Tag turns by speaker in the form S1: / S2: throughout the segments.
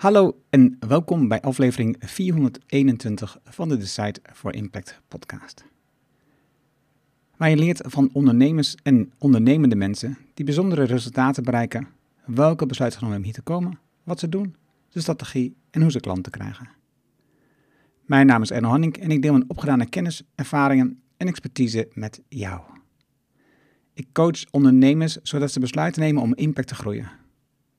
S1: Hallo en welkom bij aflevering 421 van de Decide for Impact podcast. Waar je leert van ondernemers en ondernemende mensen die bijzondere resultaten bereiken, welke besluiten genomen hebben hier te komen, wat ze doen, de strategie en hoe ze klanten krijgen. Mijn naam is Erno Hanning en ik deel mijn opgedane kennis, ervaringen en expertise met jou. Ik coach ondernemers zodat ze besluiten nemen om impact te groeien.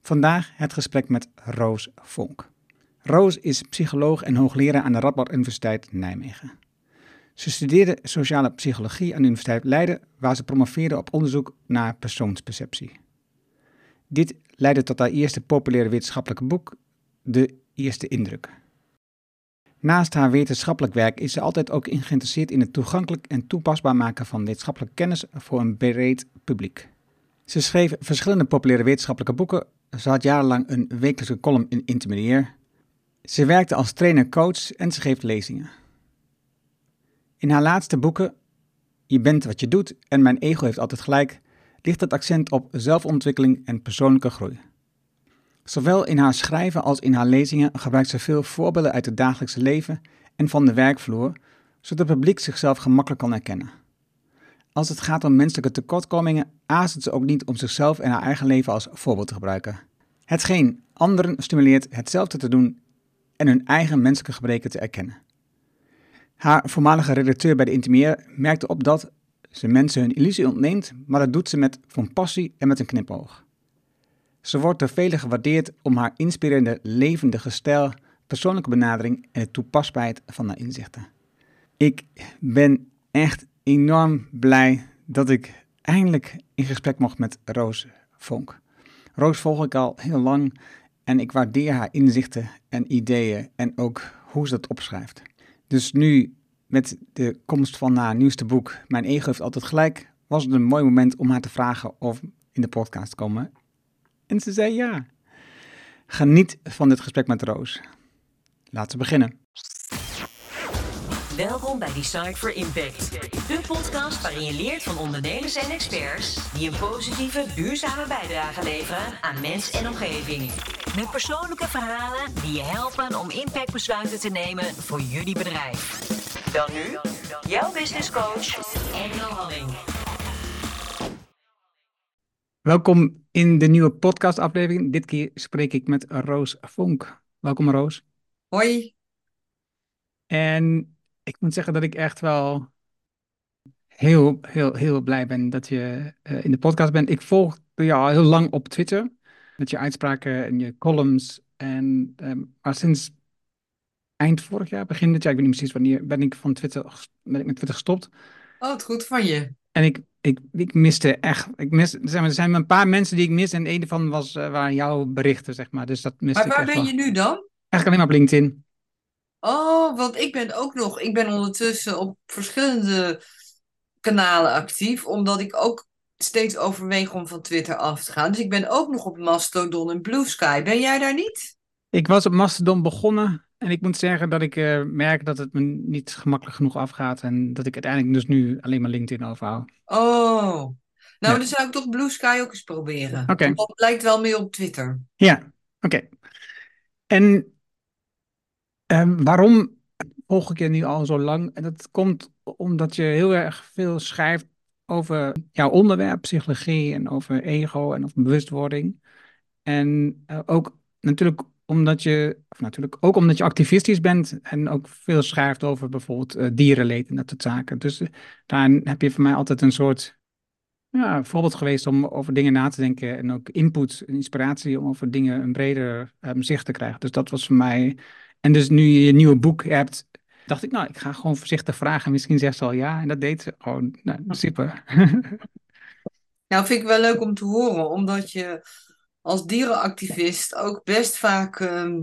S1: Vandaag het gesprek met Roos Vonk. Roos is psycholoog en hoogleraar aan de Radboud Universiteit Nijmegen. Ze studeerde sociale psychologie aan de Universiteit Leiden, waar ze promoveerde op onderzoek naar persoonsperceptie. Dit leidde tot haar eerste populaire wetenschappelijke boek, De Eerste Indruk. Naast haar wetenschappelijk werk is ze altijd ook geïnteresseerd in het toegankelijk en toepasbaar maken van wetenschappelijke kennis voor een breed publiek. Ze schreef verschillende populaire wetenschappelijke boeken. Ze had jarenlang een wekelijkse column in Intermediair. Ze werkte als trainer-coach en ze geeft lezingen. In haar laatste boeken, Je bent wat je doet en Mijn ego heeft altijd gelijk, ligt het accent op zelfontwikkeling en persoonlijke groei. Zowel in haar schrijven als in haar lezingen gebruikt ze veel voorbeelden uit het dagelijkse leven en van de werkvloer, zodat het publiek zichzelf gemakkelijk kan herkennen. Als het gaat om menselijke tekortkomingen, aarzelt ze ook niet om zichzelf en haar eigen leven als voorbeeld te gebruiken. Hetgeen anderen stimuleert hetzelfde te doen en hun eigen menselijke gebreken te erkennen. Haar voormalige redacteur bij de Intermeer merkte op dat ze mensen hun illusie ontneemt, maar dat doet ze met van passie en met een knipoog. Ze wordt door velen gewaardeerd om haar inspirerende, levendige stijl, persoonlijke benadering en de toepasbaarheid van haar inzichten. Ik ben echt enorm blij dat ik eindelijk in gesprek mocht met Roos Vonk. Roos volg ik al heel lang en ik waardeer haar inzichten en ideeën en ook hoe ze dat opschrijft. Dus nu, met de komst van haar nieuwste boek, Mijn ego heeft altijd gelijk, was het een mooi moment om haar te vragen of in de podcast te komen. En ze zei ja. Geniet van dit gesprek met Roos. Laten we beginnen.
S2: Welkom bij Decide for Impact. De podcast waarin je leert van ondernemers en experts die een positieve, duurzame bijdrage leveren aan mens en omgeving. Met persoonlijke verhalen die je helpen om impactbesluiten te nemen voor jullie bedrijf. Dan nu, jouw business coach, Engel Halling.
S1: Welkom in de nieuwe podcastaflevering. Dit keer spreek ik met Roos Vonk. Welkom Roos.
S3: Hoi.
S1: En ik moet zeggen dat ik echt wel heel, heel, heel blij ben dat je uh, in de podcast bent. Ik volg je al heel lang op Twitter. Met je uitspraken en je columns. En, um, maar sinds eind vorig jaar, begin dit jaar, ik weet niet precies wanneer, ben ik van Twitter, ben ik met Twitter gestopt.
S3: Oh, het goed van je.
S1: En ik, ik, ik miste echt, ik mis, er zijn, er zijn een paar mensen die ik mis en een van was, uh, waren jouw berichten, zeg maar. Dus dat miste
S3: maar waar
S1: ik
S3: ben je nu dan?
S1: Eigenlijk alleen maar op LinkedIn.
S3: Oh, want ik ben ook nog, ik ben ondertussen op verschillende kanalen actief, omdat ik ook steeds overweeg om van Twitter af te gaan. Dus ik ben ook nog op Mastodon en Blue Sky. Ben jij daar niet?
S1: Ik was op Mastodon begonnen en ik moet zeggen dat ik uh, merk dat het me niet gemakkelijk genoeg afgaat en dat ik uiteindelijk dus nu alleen maar LinkedIn overhoud.
S3: Oh, nou
S1: Ja.
S3: dan zou ik toch Blue Sky ook eens proberen.
S1: Oké.
S3: Want dat lijkt wel meer op Twitter.
S1: Ja, oké. En ehm, waarom volg ik je nu al zo lang? En dat komt omdat je heel erg veel schrijft over jouw onderwerp, psychologie en over ego en over bewustwording. En eh, ook natuurlijk omdat je, of natuurlijk ook omdat je activistisch bent en ook veel schrijft over bijvoorbeeld eh, dierenleed en dat soort zaken. Dus eh, daar heb je voor mij altijd een soort ja, voorbeeld geweest om over dingen na te denken en ook input en inspiratie om over dingen een breder um, zicht te krijgen. Dus dat was voor mij. En dus nu je je nieuwe boek hebt, dacht ik, nou, ik ga gewoon voorzichtig vragen. Misschien zegt ze al ja. En dat deed ze gewoon. Nou, super.
S3: Nou, vind ik wel leuk om te horen, omdat je als dierenactivist ook best vaak ehm,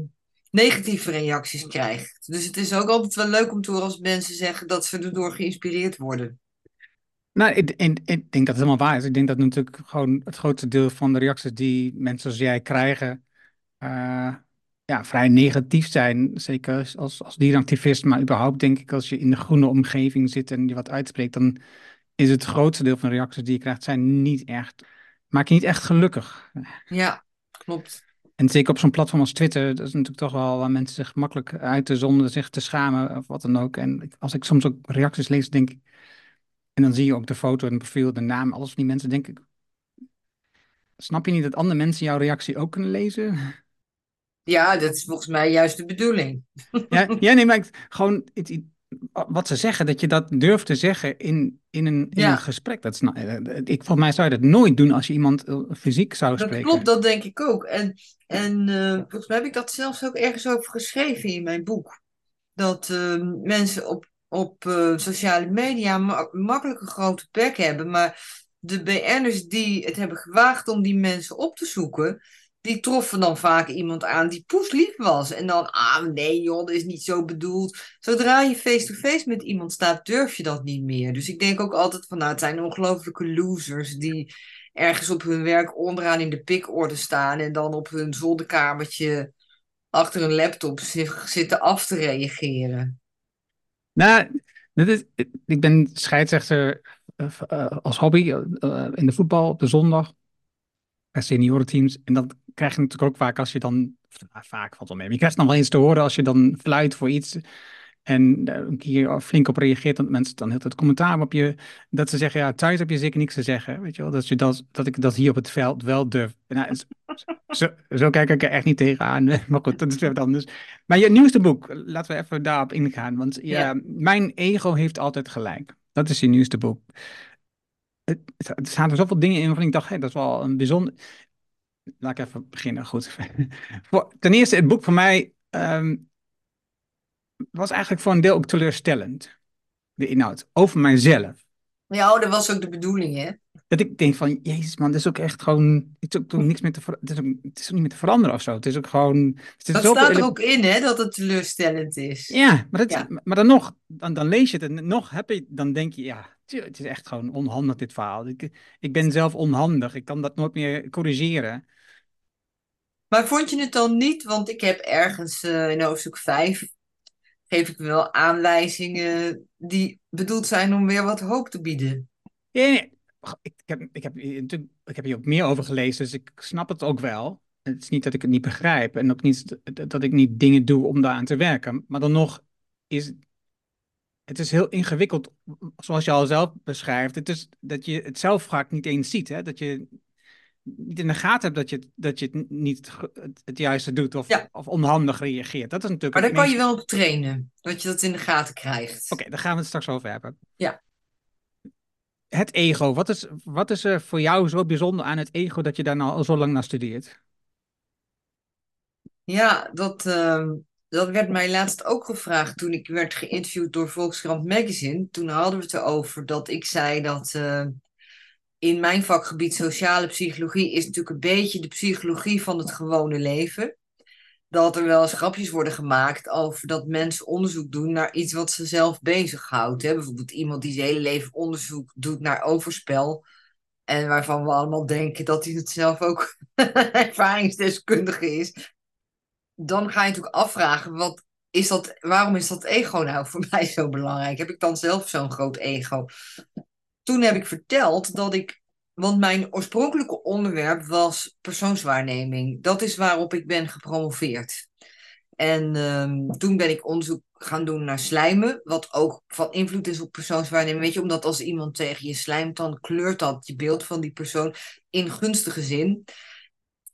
S3: negatieve reacties krijgt. Dus het is ook altijd wel leuk om te horen als mensen zeggen dat ze erdoor geïnspireerd worden.
S1: Nou, ik, ik, ik denk dat het helemaal waar is. Ik denk dat natuurlijk gewoon het grootste deel van de reacties die mensen als jij krijgen, uh, ja, vrij negatief zijn. Zeker als, als dierenactivist, maar überhaupt denk ik als je in de groene omgeving zit en je wat uitspreekt, dan is het grootste deel van de reacties die je krijgt, zijn niet echt, maak je niet echt gelukkig.
S3: Ja, klopt.
S1: En zeker op zo'n platform als Twitter, dat is natuurlijk toch wel waar mensen zich makkelijk uiten zonder zich te schamen of wat dan ook. En als ik soms ook reacties lees, denk ik, en dan zie je ook de foto en het profiel, de naam, alles van die mensen, denk ik, snap je niet dat andere mensen jouw reactie ook kunnen lezen?
S3: Ja, dat is volgens mij juist de bedoeling.
S1: Ja, ja nee, maar ik, gewoon het, wat ze zeggen, dat je dat durft te zeggen in, in, een, in
S3: Ja.
S1: een gesprek. Dat is, nou, eh, ik, volgens mij zou je dat nooit doen als je iemand eh, fysiek zou
S3: Dat
S1: spreken.
S3: klopt, dat denk ik ook. En, en eh, volgens mij heb ik dat zelfs ook ergens over geschreven in mijn boek. Dat eh, mensen op, op eh, sociale media ma- makkelijk een grote bek hebben. Maar de BN'ers die het hebben gewaagd om die mensen op te zoeken, die troffen dan vaak iemand aan die poeslief was. En dan, ah nee joh, dat is niet zo bedoeld. Zodra je face-to-face met iemand staat, durf je dat niet meer. Dus ik denk ook altijd van, nou het zijn ongelofelijke losers die ergens op hun werk onderaan in de pikorde staan en dan op hun zolderkamertje achter een laptop zitten af te reageren.
S1: Nou, is, ik ben scheidsrechter eh, eh, als hobby eh, in de voetbal op de zondag bij seniorenteams. En dat krijg je natuurlijk ook vaak als je dan, nou, vaak valt wel mee, maar je krijgt dan wel eens te horen als je dan fluit voor iets en eh, een keer flink op reageert, dat mensen dan heel het commentaar op je, dat ze zeggen, ja, thuis heb je zeker niks te zeggen, weet je wel, dat, je dat, dat ik dat hier op het veld wel durf. Nou, zo, kijk ik er echt niet tegenaan, maar goed, dat is weer wat anders. Maar je nieuwste boek, laten we even daarop ingaan, want ja,
S3: Ja.
S1: mijn ego heeft altijd gelijk. Dat is je nieuwste boek. Het, het- er er zoveel dingen in waarvan ik dacht, hé, dat is wel een bijzonder... Laat ik even beginnen, goed. Ten eerste, het boek voor mij ehm, was eigenlijk voor een deel ook teleurstellend. De inhoud, over mijzelf.
S3: Ja, oh, dat was ook de bedoeling, hè?
S1: Dat ik denk van, jezus man, dit is ook echt gewoon, het is ook, ook niks meer te, het is ook, het is ook niet meer te veranderen of zo. Het is ook gewoon, het is
S3: Dat staat er ook in, hè, dat het teleurstellend is.
S1: Ja, maar, dat,
S3: Ja.
S1: maar dan nog, dan, dan lees je het en nog heb je, dan denk je, ja, het is echt gewoon onhandig dit verhaal. Ik, ik ben zelf onhandig, ik kan dat nooit meer corrigeren.
S3: Maar vond je het dan niet, want ik heb ergens eh, in hoofdstuk 5 geef ik wel aanwijzingen die bedoeld zijn om weer wat hoop te bieden.
S1: Nee, nee. Ik, ik heb, ik, heb, ik heb hier ook meer over gelezen, dus ik snap het ook wel. Het is niet dat ik het niet begrijp en ook niet dat- ik niet dingen doe om daaraan te werken. Maar dan nog is het is heel ingewikkeld, zoals je al zelf beschrijft. Het is dat je het zelf vaak niet eens ziet. Hè? Dat je in de gaten hebt dat je, het- dat je het niet het, juiste doet of,
S3: Ja.
S1: of onhandig reageert. Dat is natuurlijk
S3: Maar daar kan je wel op trainen, dat je dat in de gaten krijgt.
S1: Oké, daar gaan we het straks over hebben.
S3: Ja.
S1: Het ego, wat is, wat is er voor jou zo bijzonder aan het ego dat je daar nou al zo lang naar studeert?
S3: Ja, dat, ehm, dat werd mij laatst ook gevraagd toen ik werd geïnterviewd door Volkskrant Magazine. Toen hadden we het erover dat ik zei dat eh, in mijn vakgebied sociale psychologie is natuurlijk een beetje de psychologie van het gewone leven. Dat er wel eens grapjes worden gemaakt over dat mensen onderzoek doen naar iets wat ze zelf bezighoudt. Hè? Bijvoorbeeld iemand die zijn hele leven onderzoek doet naar overspel. En waarvan we allemaal denken dat hij het zelf ook ervaringsdeskundige is dan ga je natuurlijk afvragen, wat is dat, waarom is dat ego nou voor mij zo belangrijk? Heb ik dan zelf zo'n groot ego? Toen heb ik verteld dat ik, want mijn oorspronkelijke onderwerp was persoonswaarneming. Dat is waarop ik ben gepromoveerd. En ehm, toen ben ik onderzoek gaan doen naar slijmen, wat ook van invloed is op persoonswaarneming. Weet je, omdat als iemand tegen je slijmt, dan kleurt dat je beeld van die persoon in gunstige zin.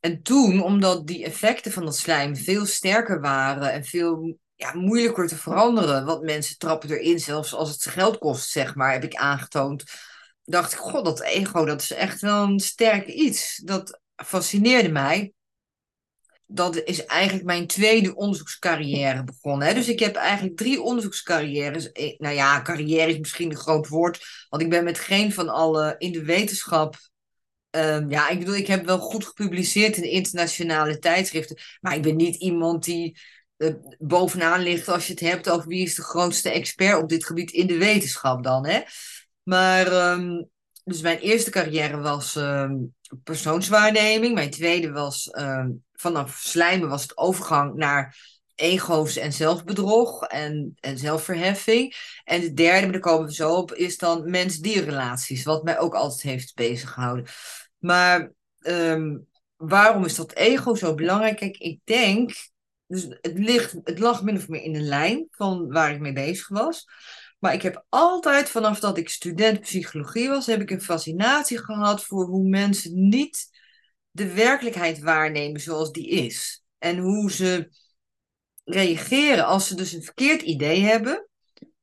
S3: En toen, omdat die effecten van dat slijm veel sterker waren en veel ja, moeilijker te veranderen, want mensen trappen erin, zelfs als het ze geld kost, zeg maar, heb ik aangetoond, dacht ik, god, dat ego, dat is echt wel een sterk iets. Dat fascineerde mij. Dat is eigenlijk mijn tweede onderzoekscarrière begonnen. Hè? Dus ik heb eigenlijk drie onderzoekscarrières. Eh, Nou ja, carrière is misschien een groot woord, want ik ben met geen van alle in de wetenschap Ehm, ja, ik bedoel, ik heb wel goed gepubliceerd in internationale tijdschriften. Maar ik ben niet iemand die bovenaan ligt als je het hebt over wie is de grootste expert op dit gebied in de wetenschap dan. Hè? Maar, ehm, dus mijn eerste carrière was ehm, persoonswaarneming. Mijn tweede was ehm, vanaf slijmen was het overgang naar ego's en zelfbedrog en, en zelfverheffing. En de derde, maar daar komen we zo op, is dan mens-dierrelaties. Wat mij ook altijd heeft bezig gehouden. Maar waarom is dat ego zo belangrijk? Kijk, ik denk, dus het, ligt, het lag min of meer in de lijn van waar ik mee bezig was. Maar ik heb altijd, vanaf dat ik student psychologie was, heb ik een fascinatie gehad voor hoe mensen niet de werkelijkheid waarnemen zoals die is. En hoe ze reageren als ze dus een verkeerd idee hebben.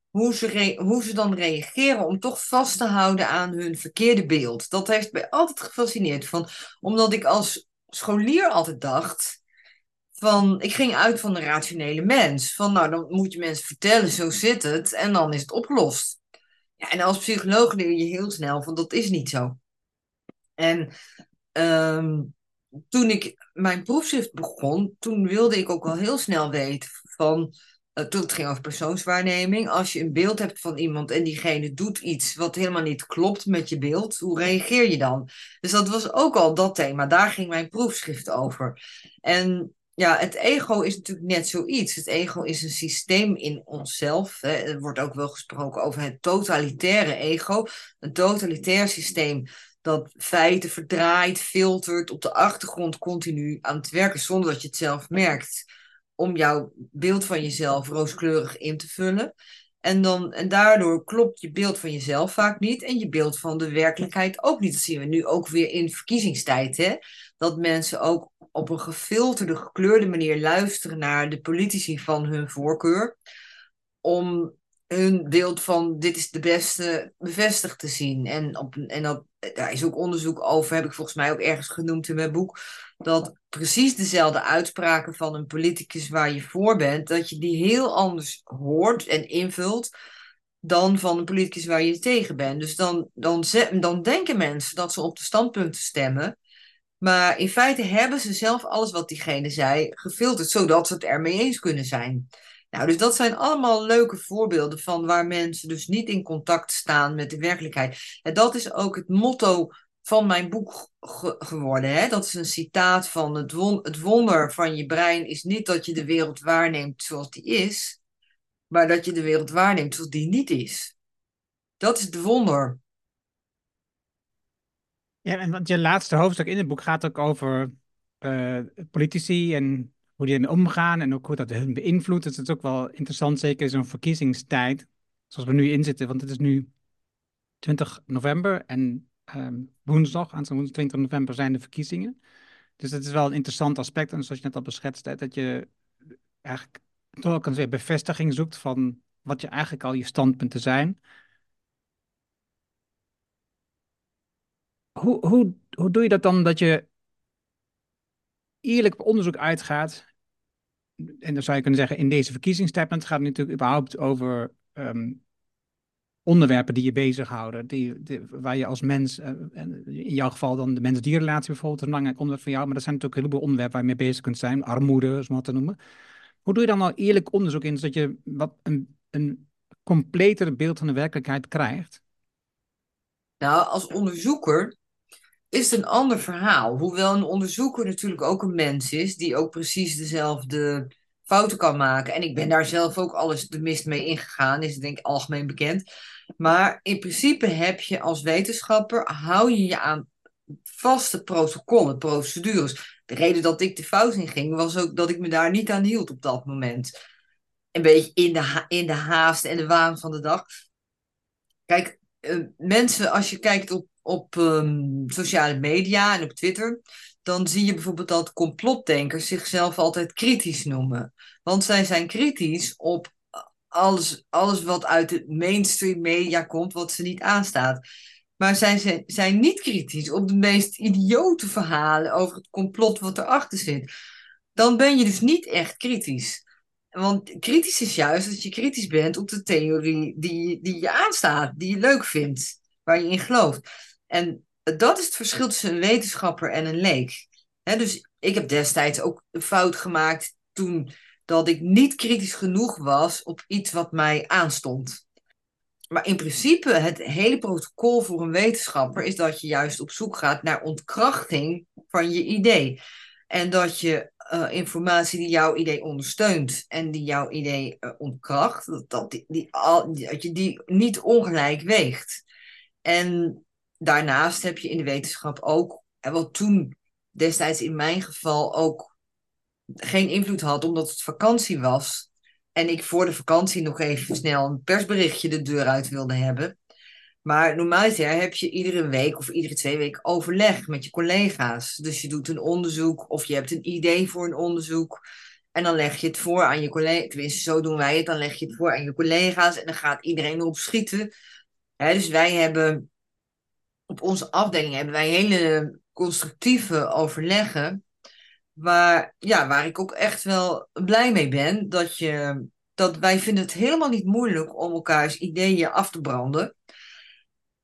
S3: Hoe ze, hoe ze dan reageren om toch vast te houden aan hun verkeerde beeld. Dat heeft mij altijd gefascineerd. Van, omdat ik als scholier altijd dacht van, ik ging uit van de rationele mens. Van nou, dan moet je mensen vertellen, zo zit het, en dan is het opgelost. Ja, en als psycholoog leer je heel snel van, dat is niet zo. En ehm, toen ik mijn proefschrift begon, toen wilde ik ook al heel snel weten van, uh, toen het ging over persoonswaarneming, als je een beeld hebt van iemand en diegene doet iets wat helemaal niet klopt met je beeld, hoe reageer je dan? Dus dat was ook al dat thema, daar ging mijn proefschrift over. En ja, het ego is natuurlijk net zoiets. Het ego is een systeem in onszelf. Hè. Er wordt ook wel gesproken over het totalitaire ego. Een totalitair systeem dat feiten verdraait, filtert, op de achtergrond continu aan het werken zonder dat je het zelf merkt. Om jouw beeld van jezelf rooskleurig in te vullen. En, dan, en daardoor klopt je beeld van jezelf vaak niet en je beeld van de werkelijkheid ook niet. Dat zien we nu ook weer in verkiezingstijd. Hè? Dat mensen ook op een gefilterde, gekleurde manier luisteren naar de politici van hun voorkeur. Om hun beeld van dit is de beste bevestigd te zien. En, op, en dat, daar is ook onderzoek over, heb ik volgens mij ook ergens genoemd in mijn boek. Dat precies dezelfde uitspraken van een politicus waar je voor bent, dat je die heel anders hoort en invult dan van een politicus waar je tegen bent. Dus dan, dan, dan denken mensen dat ze op de standpunten stemmen. Maar in feite hebben ze zelf alles wat diegene zei gefilterd, zodat ze het ermee eens kunnen zijn. Nou, dus dat zijn allemaal leuke voorbeelden van waar mensen dus niet in contact staan met de werkelijkheid. En dat is ook het motto van mijn boek geworden. Hè? Dat is een citaat van het, het wonder van je brein is niet dat je de wereld waarneemt zoals die is, maar dat je de wereld waarneemt zoals die niet is. Dat is het wonder.
S1: Ja, en want je laatste hoofdstuk in het boek gaat ook over uh, politici en hoe die ermee omgaan en ook hoe dat hun beïnvloedt. Dus dat is ook wel interessant, zeker in zo'n verkiezingstijd, zoals we nu in zitten. Want het is nu 20 november en um, woensdag, aan 20 november zijn de verkiezingen. Dus dat is wel een interessant aspect. En zoals je net al beschetst, dat je eigenlijk toch ook een bevestiging zoekt van wat je eigenlijk al je standpunten zijn. Hoe, hoe, hoe doe je dat dan dat je eerlijk onderzoek uitgaat en dan zou je kunnen zeggen, in deze verkiezingstijd, het gaat natuurlijk überhaupt over ehm, onderwerpen die je bezighouden, die, die, waar je als mens, uh, in jouw geval dan de mens-dierrelatie bijvoorbeeld, een belangrijk onderwerp van jou, maar er zijn natuurlijk een heleboel onderwerpen waar je mee bezig kunt zijn, armoede, zo wat te noemen. Hoe doe je dan nou eerlijk onderzoek in, zodat je wat een, een completer beeld van de werkelijkheid krijgt?
S3: Nou, als onderzoeker is het een ander verhaal. Hoewel een onderzoeker natuurlijk ook een mens is, die ook precies dezelfde fouten kan maken. En ik ben daar zelf ook alles de mist mee ingegaan, is denk ik algemeen bekend. Maar in principe heb je als wetenschapper, hou je je aan vaste protocollen, procedures. De reden dat ik de fout in ging, was ook dat ik me daar niet aan hield op dat moment. Een beetje in de, in de haast en de waan van de dag. Kijk, uh, mensen, als je kijkt op op um, sociale media en op Twitter, dan zie je bijvoorbeeld dat complotdenkers zichzelf altijd kritisch noemen. Want zij zijn kritisch op alles, alles wat uit de mainstream media komt, wat ze niet aanstaat. Maar zij zijn, zijn niet kritisch op de meest idiote verhalen over het complot wat erachter zit. Dan ben je dus niet echt kritisch. Want kritisch is juist dat je kritisch bent op de theorie die, die je aanstaat, die je leuk vindt, waar je in gelooft. En dat is het verschil tussen een wetenschapper en een leek. dus ik heb destijds ook een fout gemaakt toen dat ik niet kritisch genoeg was op iets wat mij aanstond. Maar in principe, het hele protocol voor een wetenschapper is dat je juist op zoek gaat naar ontkrachting van je idee. En dat je uh, informatie die jouw idee ondersteunt en die jouw idee uh, ontkracht, dat, dat, die, die, al, dat je die niet ongelijk weegt. En daarnaast heb je in de wetenschap ook, en wat toen destijds in mijn geval ook geen invloed had, omdat het vakantie was. En ik voor de vakantie nog even snel een persberichtje de deur uit wilde hebben. Maar normaliter heb je iedere week of iedere twee weken overleg met je collega's. Dus je doet een onderzoek of je hebt een idee voor een onderzoek. En dan leg je het voor aan je collega's. Tenminste, zo doen wij het. Dan leg je het voor aan je collega's en dan gaat iedereen erop schieten. dus wij hebben op onze afdeling hebben wij hele constructieve overleggen. Waar, ja, waar ik ook echt wel blij mee ben. Dat, je, dat wij vinden het helemaal niet moeilijk om elkaars ideeën af te branden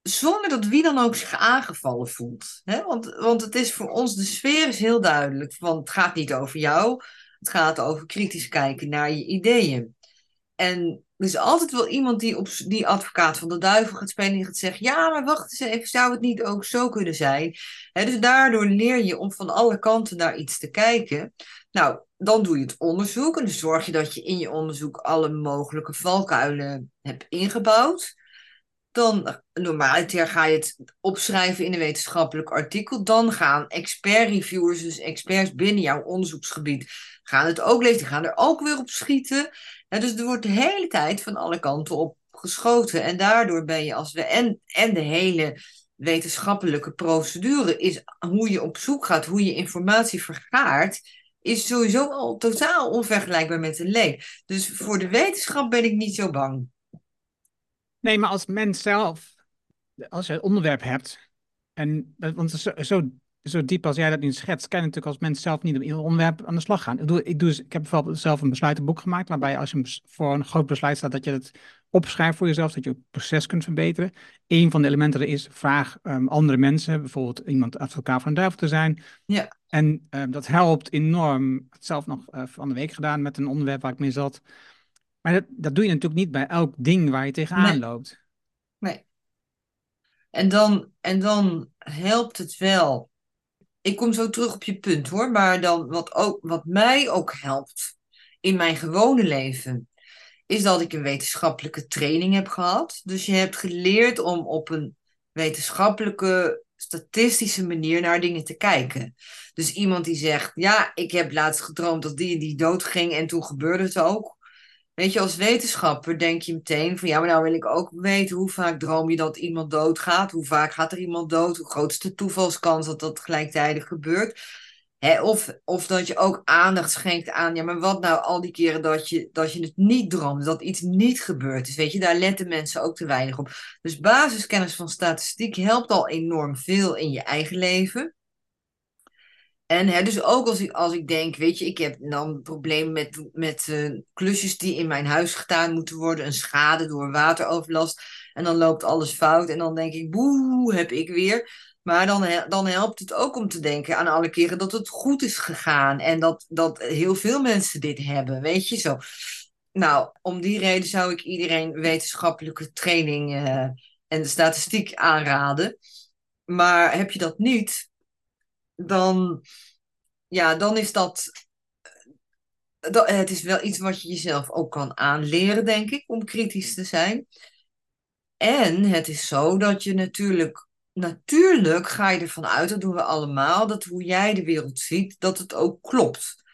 S3: zonder dat wie dan ook zich aangevallen voelt. Want, want het is voor ons, de sfeer is heel duidelijk. Want het gaat niet over jou, het gaat over kritisch kijken naar je ideeën. En er is altijd wel iemand die, op, die advocaat van de duivel gaat spelen en gaat zeggen: Ja, maar wacht eens even, zou het niet ook zo kunnen zijn? dus daardoor leer je om van alle kanten naar iets te kijken. Nou, dan doe je het onderzoek en dan zorg je dat je in je onderzoek alle mogelijke valkuilen hebt ingebouwd dan normaliter ga je het opschrijven in een wetenschappelijk artikel. Dan gaan expert-reviewers, dus experts binnen jouw onderzoeksgebied, gaan het ook lezen. Die gaan er ook weer op schieten. dus er wordt de hele tijd van alle kanten op geschoten. En daardoor ben je als we. En, en de hele wetenschappelijke procedure is hoe je op zoek gaat, hoe je informatie vergaart. Is sowieso al totaal onvergelijkbaar met een leek. Dus voor de wetenschap ben ik niet zo bang.
S1: Nee, maar als mens zelf, als je een onderwerp hebt, en, want zo, zo, zo diep als jij dat nu schetst, kan je natuurlijk als mens zelf niet op ieder onderwerp aan de slag gaan. Ik, doe, ik, doe, ik heb bijvoorbeeld zelf een besluitenboek gemaakt, waarbij als je voor een groot besluit staat, dat je het opschrijft voor jezelf, dat je het proces kunt verbeteren. Een van de elementen er is, vraag um, andere mensen, bijvoorbeeld iemand advocaat van een duivel te zijn.
S3: Ja.
S1: En um, dat helpt enorm. Het zelf nog uh, van de week gedaan met een onderwerp waar ik mee zat. Maar dat, dat doe je natuurlijk niet bij elk ding waar je tegenaan nee. loopt.
S3: Nee. En dan, en dan helpt het wel. Ik kom zo terug op je punt hoor. Maar dan wat, ook, wat mij ook helpt in mijn gewone leven. Is dat ik een wetenschappelijke training heb gehad. Dus je hebt geleerd om op een wetenschappelijke, statistische manier naar dingen te kijken. Dus iemand die zegt: Ja, ik heb laatst gedroomd dat die en die doodging en toen gebeurde het ook. Weet je, als wetenschapper denk je meteen van ja, maar nou wil ik ook weten hoe vaak droom je dat iemand doodgaat? Hoe vaak gaat er iemand dood? Hoe groot is de toevalskans dat dat gelijktijdig gebeurt? Hè, of, of dat je ook aandacht schenkt aan, ja, maar wat nou al die keren dat je, dat je het niet droomt, dat iets niet gebeurd is. Weet je, daar letten mensen ook te weinig op. Dus basiskennis van statistiek helpt al enorm veel in je eigen leven. En hè, dus ook als ik, als ik denk, weet je, ik heb dan een probleem met, met uh, klusjes die in mijn huis gedaan moeten worden, een schade door wateroverlast. En dan loopt alles fout en dan denk ik, boe, heb ik weer. Maar dan, dan helpt het ook om te denken aan alle keren dat het goed is gegaan. En dat, dat heel veel mensen dit hebben, weet je zo. Nou, om die reden zou ik iedereen wetenschappelijke training uh, en statistiek aanraden. Maar heb je dat niet, dan, ja, dan is dat, dat. Het is wel iets wat je jezelf ook kan aanleren, denk ik, om kritisch te zijn. En het is zo dat je natuurlijk, natuurlijk ga je ervan uit, dat doen we allemaal, dat hoe jij de wereld ziet, dat het ook klopt.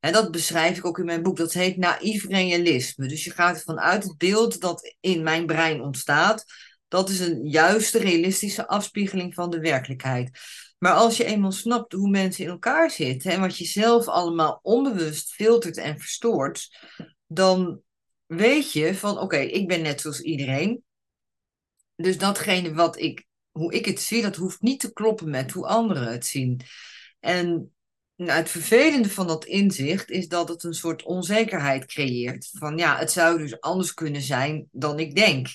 S3: En dat beschrijf ik ook in mijn boek. Dat heet naïef realisme. Dus je gaat ervan uit het beeld dat in mijn brein ontstaat. Dat is een juiste, realistische afspiegeling van de werkelijkheid. Maar als je eenmaal snapt hoe mensen in elkaar zitten en wat je zelf allemaal onbewust filtert en verstoort, dan weet je van oké, ik ben net zoals iedereen. Dus datgene wat ik, hoe ik het zie, dat hoeft niet te kloppen met hoe anderen het zien. En nou, het vervelende van dat inzicht is dat het een soort onzekerheid creëert. Van ja, het zou dus anders kunnen zijn dan ik denk.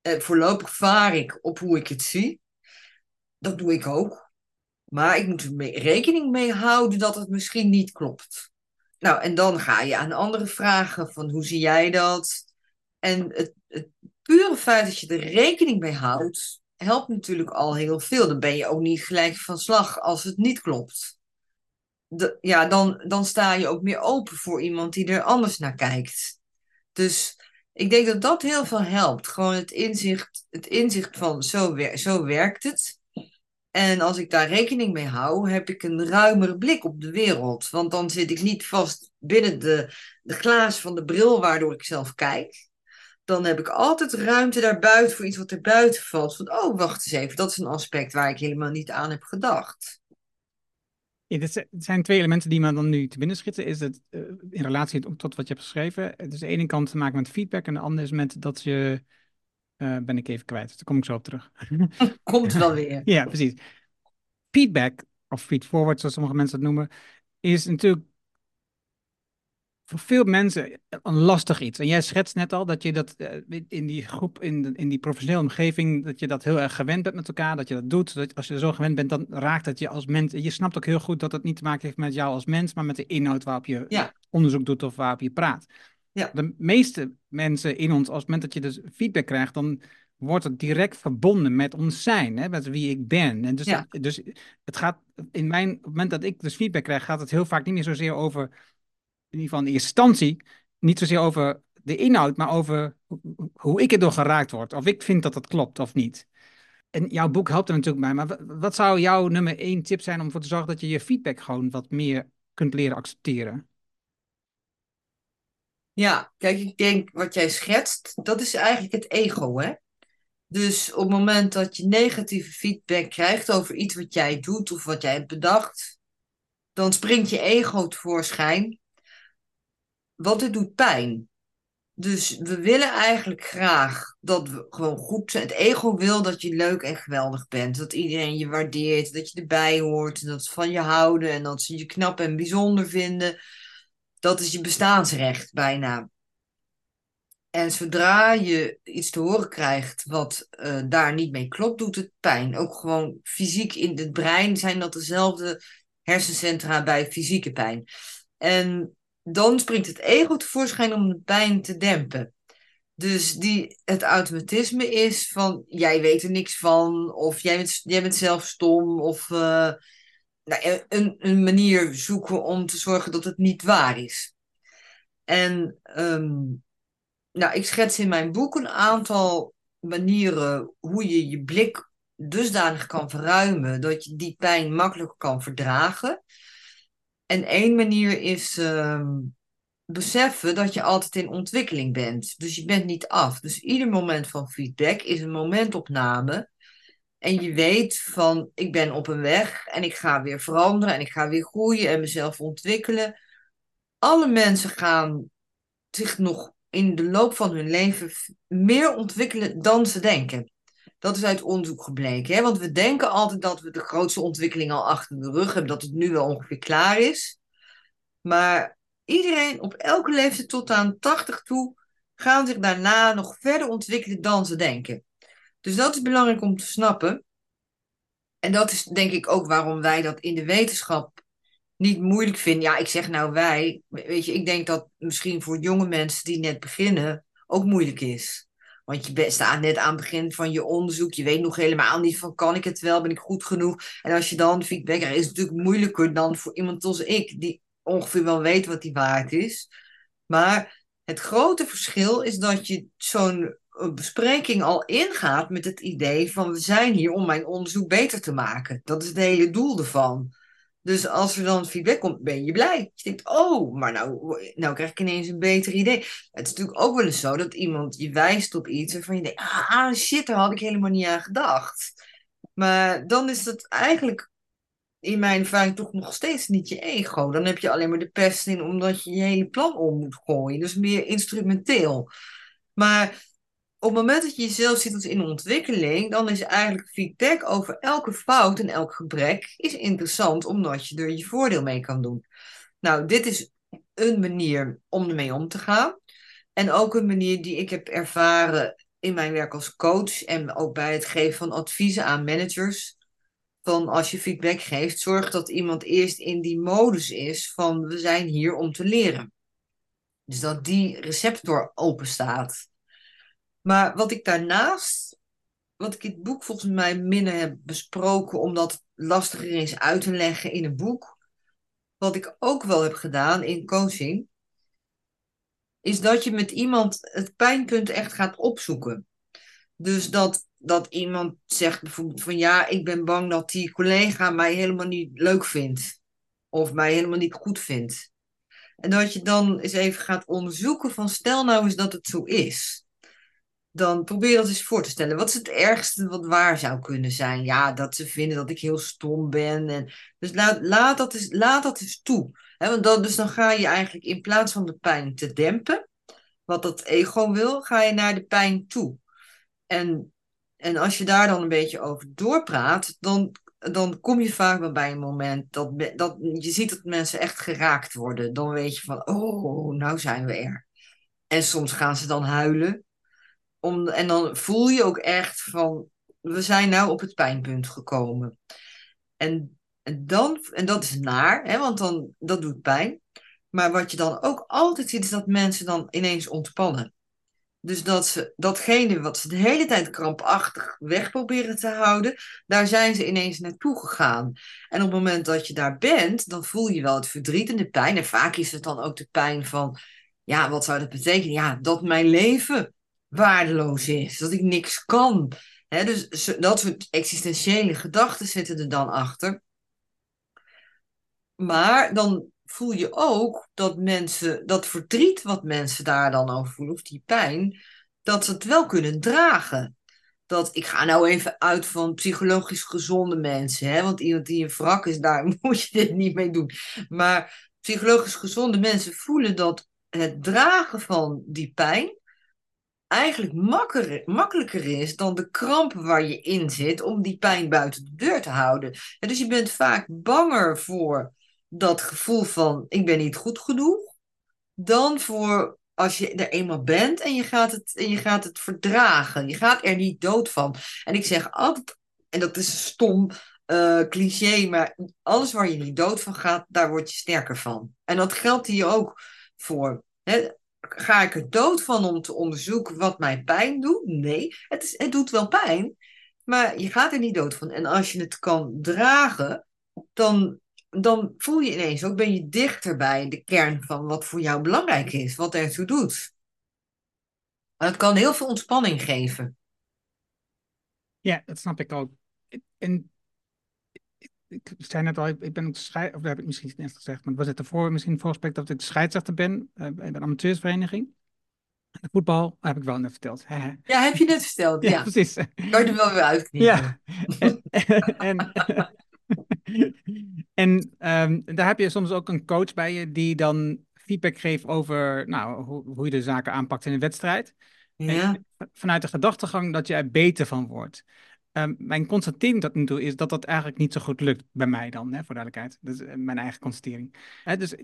S3: Eh, voorlopig vaar ik op hoe ik het zie. Dat doe ik ook. Maar ik moet er rekening mee houden dat het misschien niet klopt. Nou, en dan ga je aan andere vragen van hoe zie jij dat? En het, het pure feit dat je er rekening mee houdt, helpt natuurlijk al heel veel. Dan ben je ook niet gelijk van slag als het niet klopt. De, ja, dan, dan sta je ook meer open voor iemand die er anders naar kijkt. Dus ik denk dat dat heel veel helpt. Gewoon het inzicht, het inzicht van zo, zo werkt het. En als ik daar rekening mee hou, heb ik een ruimere blik op de wereld. Want dan zit ik niet vast binnen de, de glazen van de bril waardoor ik zelf kijk. Dan heb ik altijd ruimte daarbuiten voor iets wat er buiten valt. Van, oh, wacht eens even, dat is een aspect waar ik helemaal niet aan heb gedacht.
S1: Ja, zijn twee elementen die me dan nu te binnen schieten. Is het uh, in relatie tot wat je hebt geschreven. Het is de ene kant te maken met feedback en de andere is met dat je uh, ben ik even kwijt. Daar kom ik zo op terug.
S3: Komt wel weer.
S1: ja, precies. Feedback, of feedforward zoals sommige mensen het noemen, is natuurlijk voor veel mensen een lastig iets. En jij schetst net al dat je dat uh, in die groep, in, de, in die professionele omgeving, dat je dat heel erg gewend bent met elkaar, dat je dat doet. Dat als je er zo gewend bent, dan raakt het je als mens. Je snapt ook heel goed dat het niet te maken heeft met jou als mens, maar met de inhoud waarop je ja. onderzoek doet of waarop je praat. Ja. De meeste mensen in ons, als het moment dat je dus feedback krijgt, dan wordt het direct verbonden met ons zijn, hè, met wie ik ben. En dus, ja. dus het gaat, in mijn, op het moment dat ik dus feedback krijg, gaat het heel vaak niet meer zozeer over, in ieder geval in instantie, niet zozeer over de inhoud, maar over hoe ik erdoor geraakt word. Of ik vind dat dat klopt of niet. En jouw boek helpt er natuurlijk bij, maar wat zou jouw nummer één tip zijn om ervoor te zorgen dat je je feedback gewoon wat meer kunt leren accepteren?
S3: Ja, kijk, ik denk wat jij schetst, dat is eigenlijk het ego, hè? Dus op het moment dat je negatieve feedback krijgt over iets wat jij doet of wat jij hebt bedacht, dan springt je ego tevoorschijn. Want het doet pijn. Dus we willen eigenlijk graag dat we gewoon goed zijn. Het ego wil dat je leuk en geweldig bent. Dat iedereen je waardeert, dat je erbij hoort, dat ze van je houden en dat ze je knap en bijzonder vinden dat is je bestaansrecht bijna. En zodra je iets te horen krijgt wat uh, daar niet mee klopt, doet het pijn. Ook gewoon fysiek in het brein zijn dat dezelfde hersencentra bij fysieke pijn. En dan springt het ego tevoorschijn om de pijn te dempen. Dus die, het automatisme is van jij weet er niks van, of jij bent, jij bent zelf stom, of uh, nou, een, een manier zoeken om te zorgen dat het niet waar is. En um, nou, ik schets in mijn boek een aantal manieren hoe je je blik dusdanig kan verruimen dat je die pijn makkelijker kan verdragen. En één manier is um, beseffen dat je altijd in ontwikkeling bent. Dus je bent niet af. Dus ieder moment van feedback is een momentopname en je weet van, ik ben op een weg en ik ga weer veranderen en ik ga weer groeien en mezelf ontwikkelen. Alle mensen gaan zich nog in de loop van hun leven meer ontwikkelen dan ze denken. Dat is uit onderzoek gebleken. Hè? Want we denken altijd dat we de grootste ontwikkeling al achter de rug hebben, dat het nu wel ongeveer klaar is. Maar iedereen op elke leeftijd tot aan 80 toe gaan zich daarna nog verder ontwikkelen dan ze denken. Dus dat is belangrijk om te snappen. En dat is denk ik ook waarom wij dat in de wetenschap niet moeilijk vinden. Ja, ik zeg nou wij. Weet je, ik denk dat misschien voor jonge mensen die net beginnen ook moeilijk is. Want je staat net aan het begin van je onderzoek. Je weet nog helemaal niet van kan ik het wel, ben ik goed genoeg. En als je dan feedback krijgt, is het natuurlijk moeilijker dan voor iemand als ik, die ongeveer wel weet wat die waard is. Maar het grote verschil is dat je zo'n bespreking al ingaat met het idee van we zijn hier om mijn onderzoek beter te maken. Dat is het hele doel ervan. Dus als er dan feedback komt, ben je blij. Je denkt, oh, maar nou, nou krijg ik ineens een beter idee. Het is natuurlijk ook wel eens zo dat iemand je wijst op iets waarvan je denkt, ah shit, daar had ik helemaal niet aan gedacht. Maar dan is dat eigenlijk in mijn ervaring toch nog steeds niet je ego. Dan heb je alleen maar de pest in omdat je je hele plan om moet gooien. Dus meer instrumenteel. Maar op het moment dat je jezelf ziet als in ontwikkeling, dan is eigenlijk feedback over elke fout en elk gebrek is interessant, omdat je er je voordeel mee kan doen. Nou, dit is een manier om ermee om te gaan. En ook een manier die ik heb ervaren in mijn werk als coach en ook bij het geven van adviezen aan managers. Van als je feedback geeft, zorg dat iemand eerst in die modus is van we zijn hier om te leren. Dus dat die receptor open staat. Maar wat ik daarnaast, wat ik in het boek volgens mij minder heb besproken, omdat het lastiger is uit te leggen in een boek, wat ik ook wel heb gedaan in coaching, is dat je met iemand het pijnpunt echt gaat opzoeken. Dus dat dat iemand zegt bijvoorbeeld van ja, ik ben bang dat die collega mij helemaal niet leuk vindt. Of mij helemaal niet goed vindt. En dat je dan eens even gaat onderzoeken van stel nou eens dat het zo is. Dan probeer dat eens voor te stellen. Wat is het ergste wat waar zou kunnen zijn? Ja, dat ze vinden dat ik heel stom ben. En, dus laat, laat, dat eens, laat dat eens toe. want dan, dus dan ga je eigenlijk in plaats van de pijn te dempen, wat dat ego wil, ga je naar de pijn toe. En, en als je daar dan een beetje over doorpraat, dan, dan kom je vaak wel bij een moment dat, dat je ziet dat mensen echt geraakt worden. Dan weet je van, oh, nou zijn we er. En soms gaan ze dan huilen. Om, en dan voel je ook echt van, we zijn nou op het pijnpunt gekomen. En, dan, en dat is naar, hè, want dan, dat doet pijn. Maar wat je dan ook altijd ziet, is dat mensen dan ineens ontspannen. Dus dat ze datgene wat ze de hele tijd krampachtig weg proberen te houden, daar zijn ze ineens naartoe gegaan. En op het moment dat je daar bent, dan voel je wel het verdriet en de pijn. En vaak is het dan ook de pijn van, ja, wat zou dat betekenen? Ja, dat mijn leven waardeloos is, dat ik niks kan. dus dat soort existentiële gedachten zitten er dan achter. Maar dan voel je ook dat mensen, dat verdriet wat mensen daar dan over voelen, of die pijn, dat ze het wel kunnen dragen. Dat, ik ga nou even uit van psychologisch gezonde mensen, hè, want iemand die een wrak is, daar moet je dit niet mee doen. Maar psychologisch gezonde mensen voelen dat het dragen van die pijn eigenlijk makkelijker is dan de krampen waar je in zit om die pijn buiten de deur te houden. dus je bent vaak banger voor dat gevoel van ik ben niet goed genoeg, dan voor als je er eenmaal bent en je gaat het, en je gaat het verdragen. Je gaat er niet dood van. En ik zeg altijd, en dat is een stom uh, cliché, maar alles waar je niet dood van gaat, daar word je sterker van. En dat geldt hier ook voor. Ga ik er dood van om te onderzoeken wat mij pijn doet? Nee, het, is, het doet wel pijn, maar je gaat er niet dood van. En als je het kan dragen, dan dan voel je ineens ook, ben je dichter bij de kern van wat voor jou belangrijk is, wat ertoe doet. Dat kan heel veel ontspanning geven.
S1: Ja, dat snap ik ook. En ik zei net al, ik ben scheidsrechter, of dat heb ik misschien niet gezegd, maar was het ervoor misschien voorspekt dat ik scheidsrechter ben uh, bij een amateursvereniging. De voetbal heb ik wel net verteld.
S3: ja, heb je net verteld, ja.
S1: precies.
S3: Kan je er wel weer uitknippen.
S1: Ja. en, en um, daar heb je soms ook een coach bij je die dan feedback geeft over nou, hoe, hoe je de zaken aanpakt in een wedstrijd.
S3: Ja.
S1: vanuit de gedachtegang dat je er beter van wordt. Um, mijn constatering tot nu toe is dat dat eigenlijk niet zo goed lukt bij mij dan, hè, voor duidelijkheid. Dat is eh, mijn eigen constatering. Hè, dus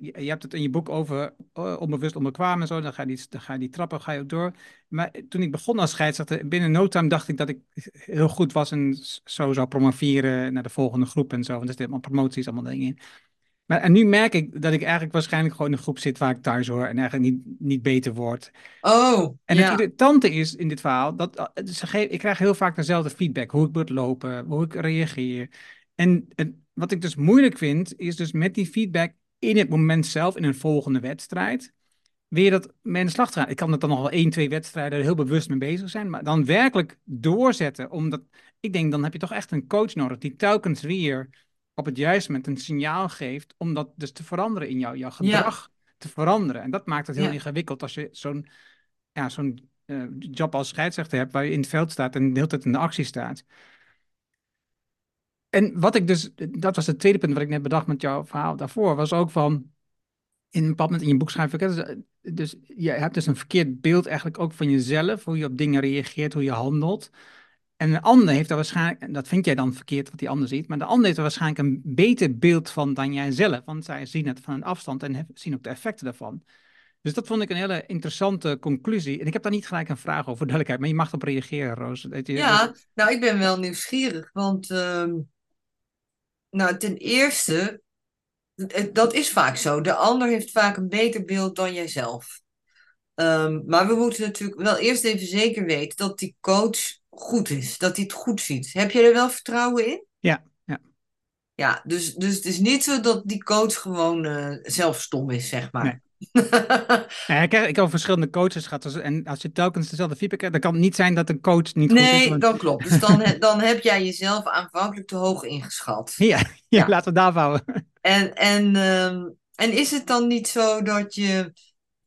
S1: je hebt het in je boek over uh, onbewust onbekwaam en zo, dan ga, je die, dan ga je trappen ga je ook door. Maar toen ik begon als scheidsrechter, binnen no time dacht ik dat ik heel goed was en zo zou promoveren naar de volgende groep en zo. Want er zitten allemaal promoties, allemaal dingen in. Maar en nu merk ik dat ik eigenlijk waarschijnlijk gewoon in een groep zit waar ik thuis hoor en eigenlijk niet, niet beter word.
S3: Oh,
S1: En het irritante is in dit verhaal dat eh, ze ik krijg heel vaak dezelfde feedback. Hoe ik moet lopen, hoe ik reageer. En, en wat ik dus moeilijk vind, is dus met die feedback in het moment zelf, in een volgende wedstrijd, weer dat mee de slag te gaan. Ik kan het dan nog wel één, twee wedstrijden heel bewust mee bezig zijn, maar dan werkelijk doorzetten. Omdat ik denk, dan heb je toch echt een coach nodig die telkens weer op het juiste moment een signaal geeft om dat dus te veranderen in jou, jouw gedrag te veranderen. En dat maakt het heel ingewikkeld als je zo'n ja, zo'n uh, job als scheidsrechter hebt waar je in het veld staat en de hele tijd in de actie staat. En wat ik dus, dat was het tweede punt wat ik net bedacht met jouw verhaal daarvoor, was ook van, in een bepaald moment in je boek schrijf ik, dus, dus je hebt dus een verkeerd beeld eigenlijk ook van jezelf, hoe je op dingen reageert, hoe je handelt. En een ander heeft er waarschijnlijk, dat vind jij dan verkeerd wat die ander ziet, maar de ander heeft er waarschijnlijk een beter beeld van dan jij zelf, want zij zien het van een afstand en zien ook de effecten daarvan. Dus dat vond ik een hele interessante conclusie. En ik heb daar niet gelijk een vraag over, duidelijkheid, maar je mag erop reageren, Roos.
S3: Ja, nou, ik ben wel nieuwsgierig, want uh, nou, ten eerste, dat is vaak zo. De ander heeft vaak een beter beeld dan jijzelf. Um, maar we moeten natuurlijk wel eerst even zeker weten dat die coach goed is, dat hij het goed ziet. Heb je er wel vertrouwen in?
S1: Ja, ja.
S3: Ja, dus, dus het is niet zo dat die coach gewoon uh, zelf stom is, zeg maar.
S1: Ja, ik, heb, ik heb verschillende coaches gehad. dus- En als je telkens dezelfde feedback hebt, dan kan het niet zijn dat een coach niet goed is.
S3: Nee,
S1: want-
S3: dat klopt. Dus dan, dan heb jij jezelf aanvankelijk te hoog ingeschat.
S1: Ja, ja,
S3: Ja.
S1: laten we het daar houden.
S3: En, en, ehm, en is het dan niet zo dat je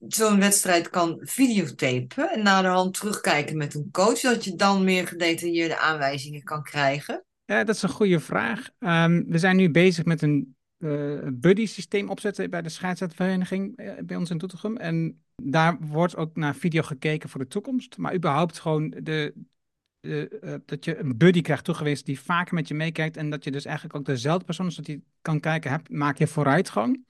S3: zo'n wedstrijd kan videotapen en naderhand terugkijken met een coach, dat je dan meer gedetailleerde aanwijzingen kan krijgen?
S1: Ja, dat is een goede vraag. Ehm, we zijn nu bezig met een eh buddy-systeem opzetten bij de scheidsrechtvereniging eh, bij ons in Doetinchem. En daar wordt ook naar video gekeken voor de toekomst. Maar überhaupt gewoon de, de, eh, dat je een buddy krijgt toegewezen die vaker met je meekijkt. En dat je dus eigenlijk ook dezelfde persoon, zodat je kan kijken, heb, maak je vooruitgang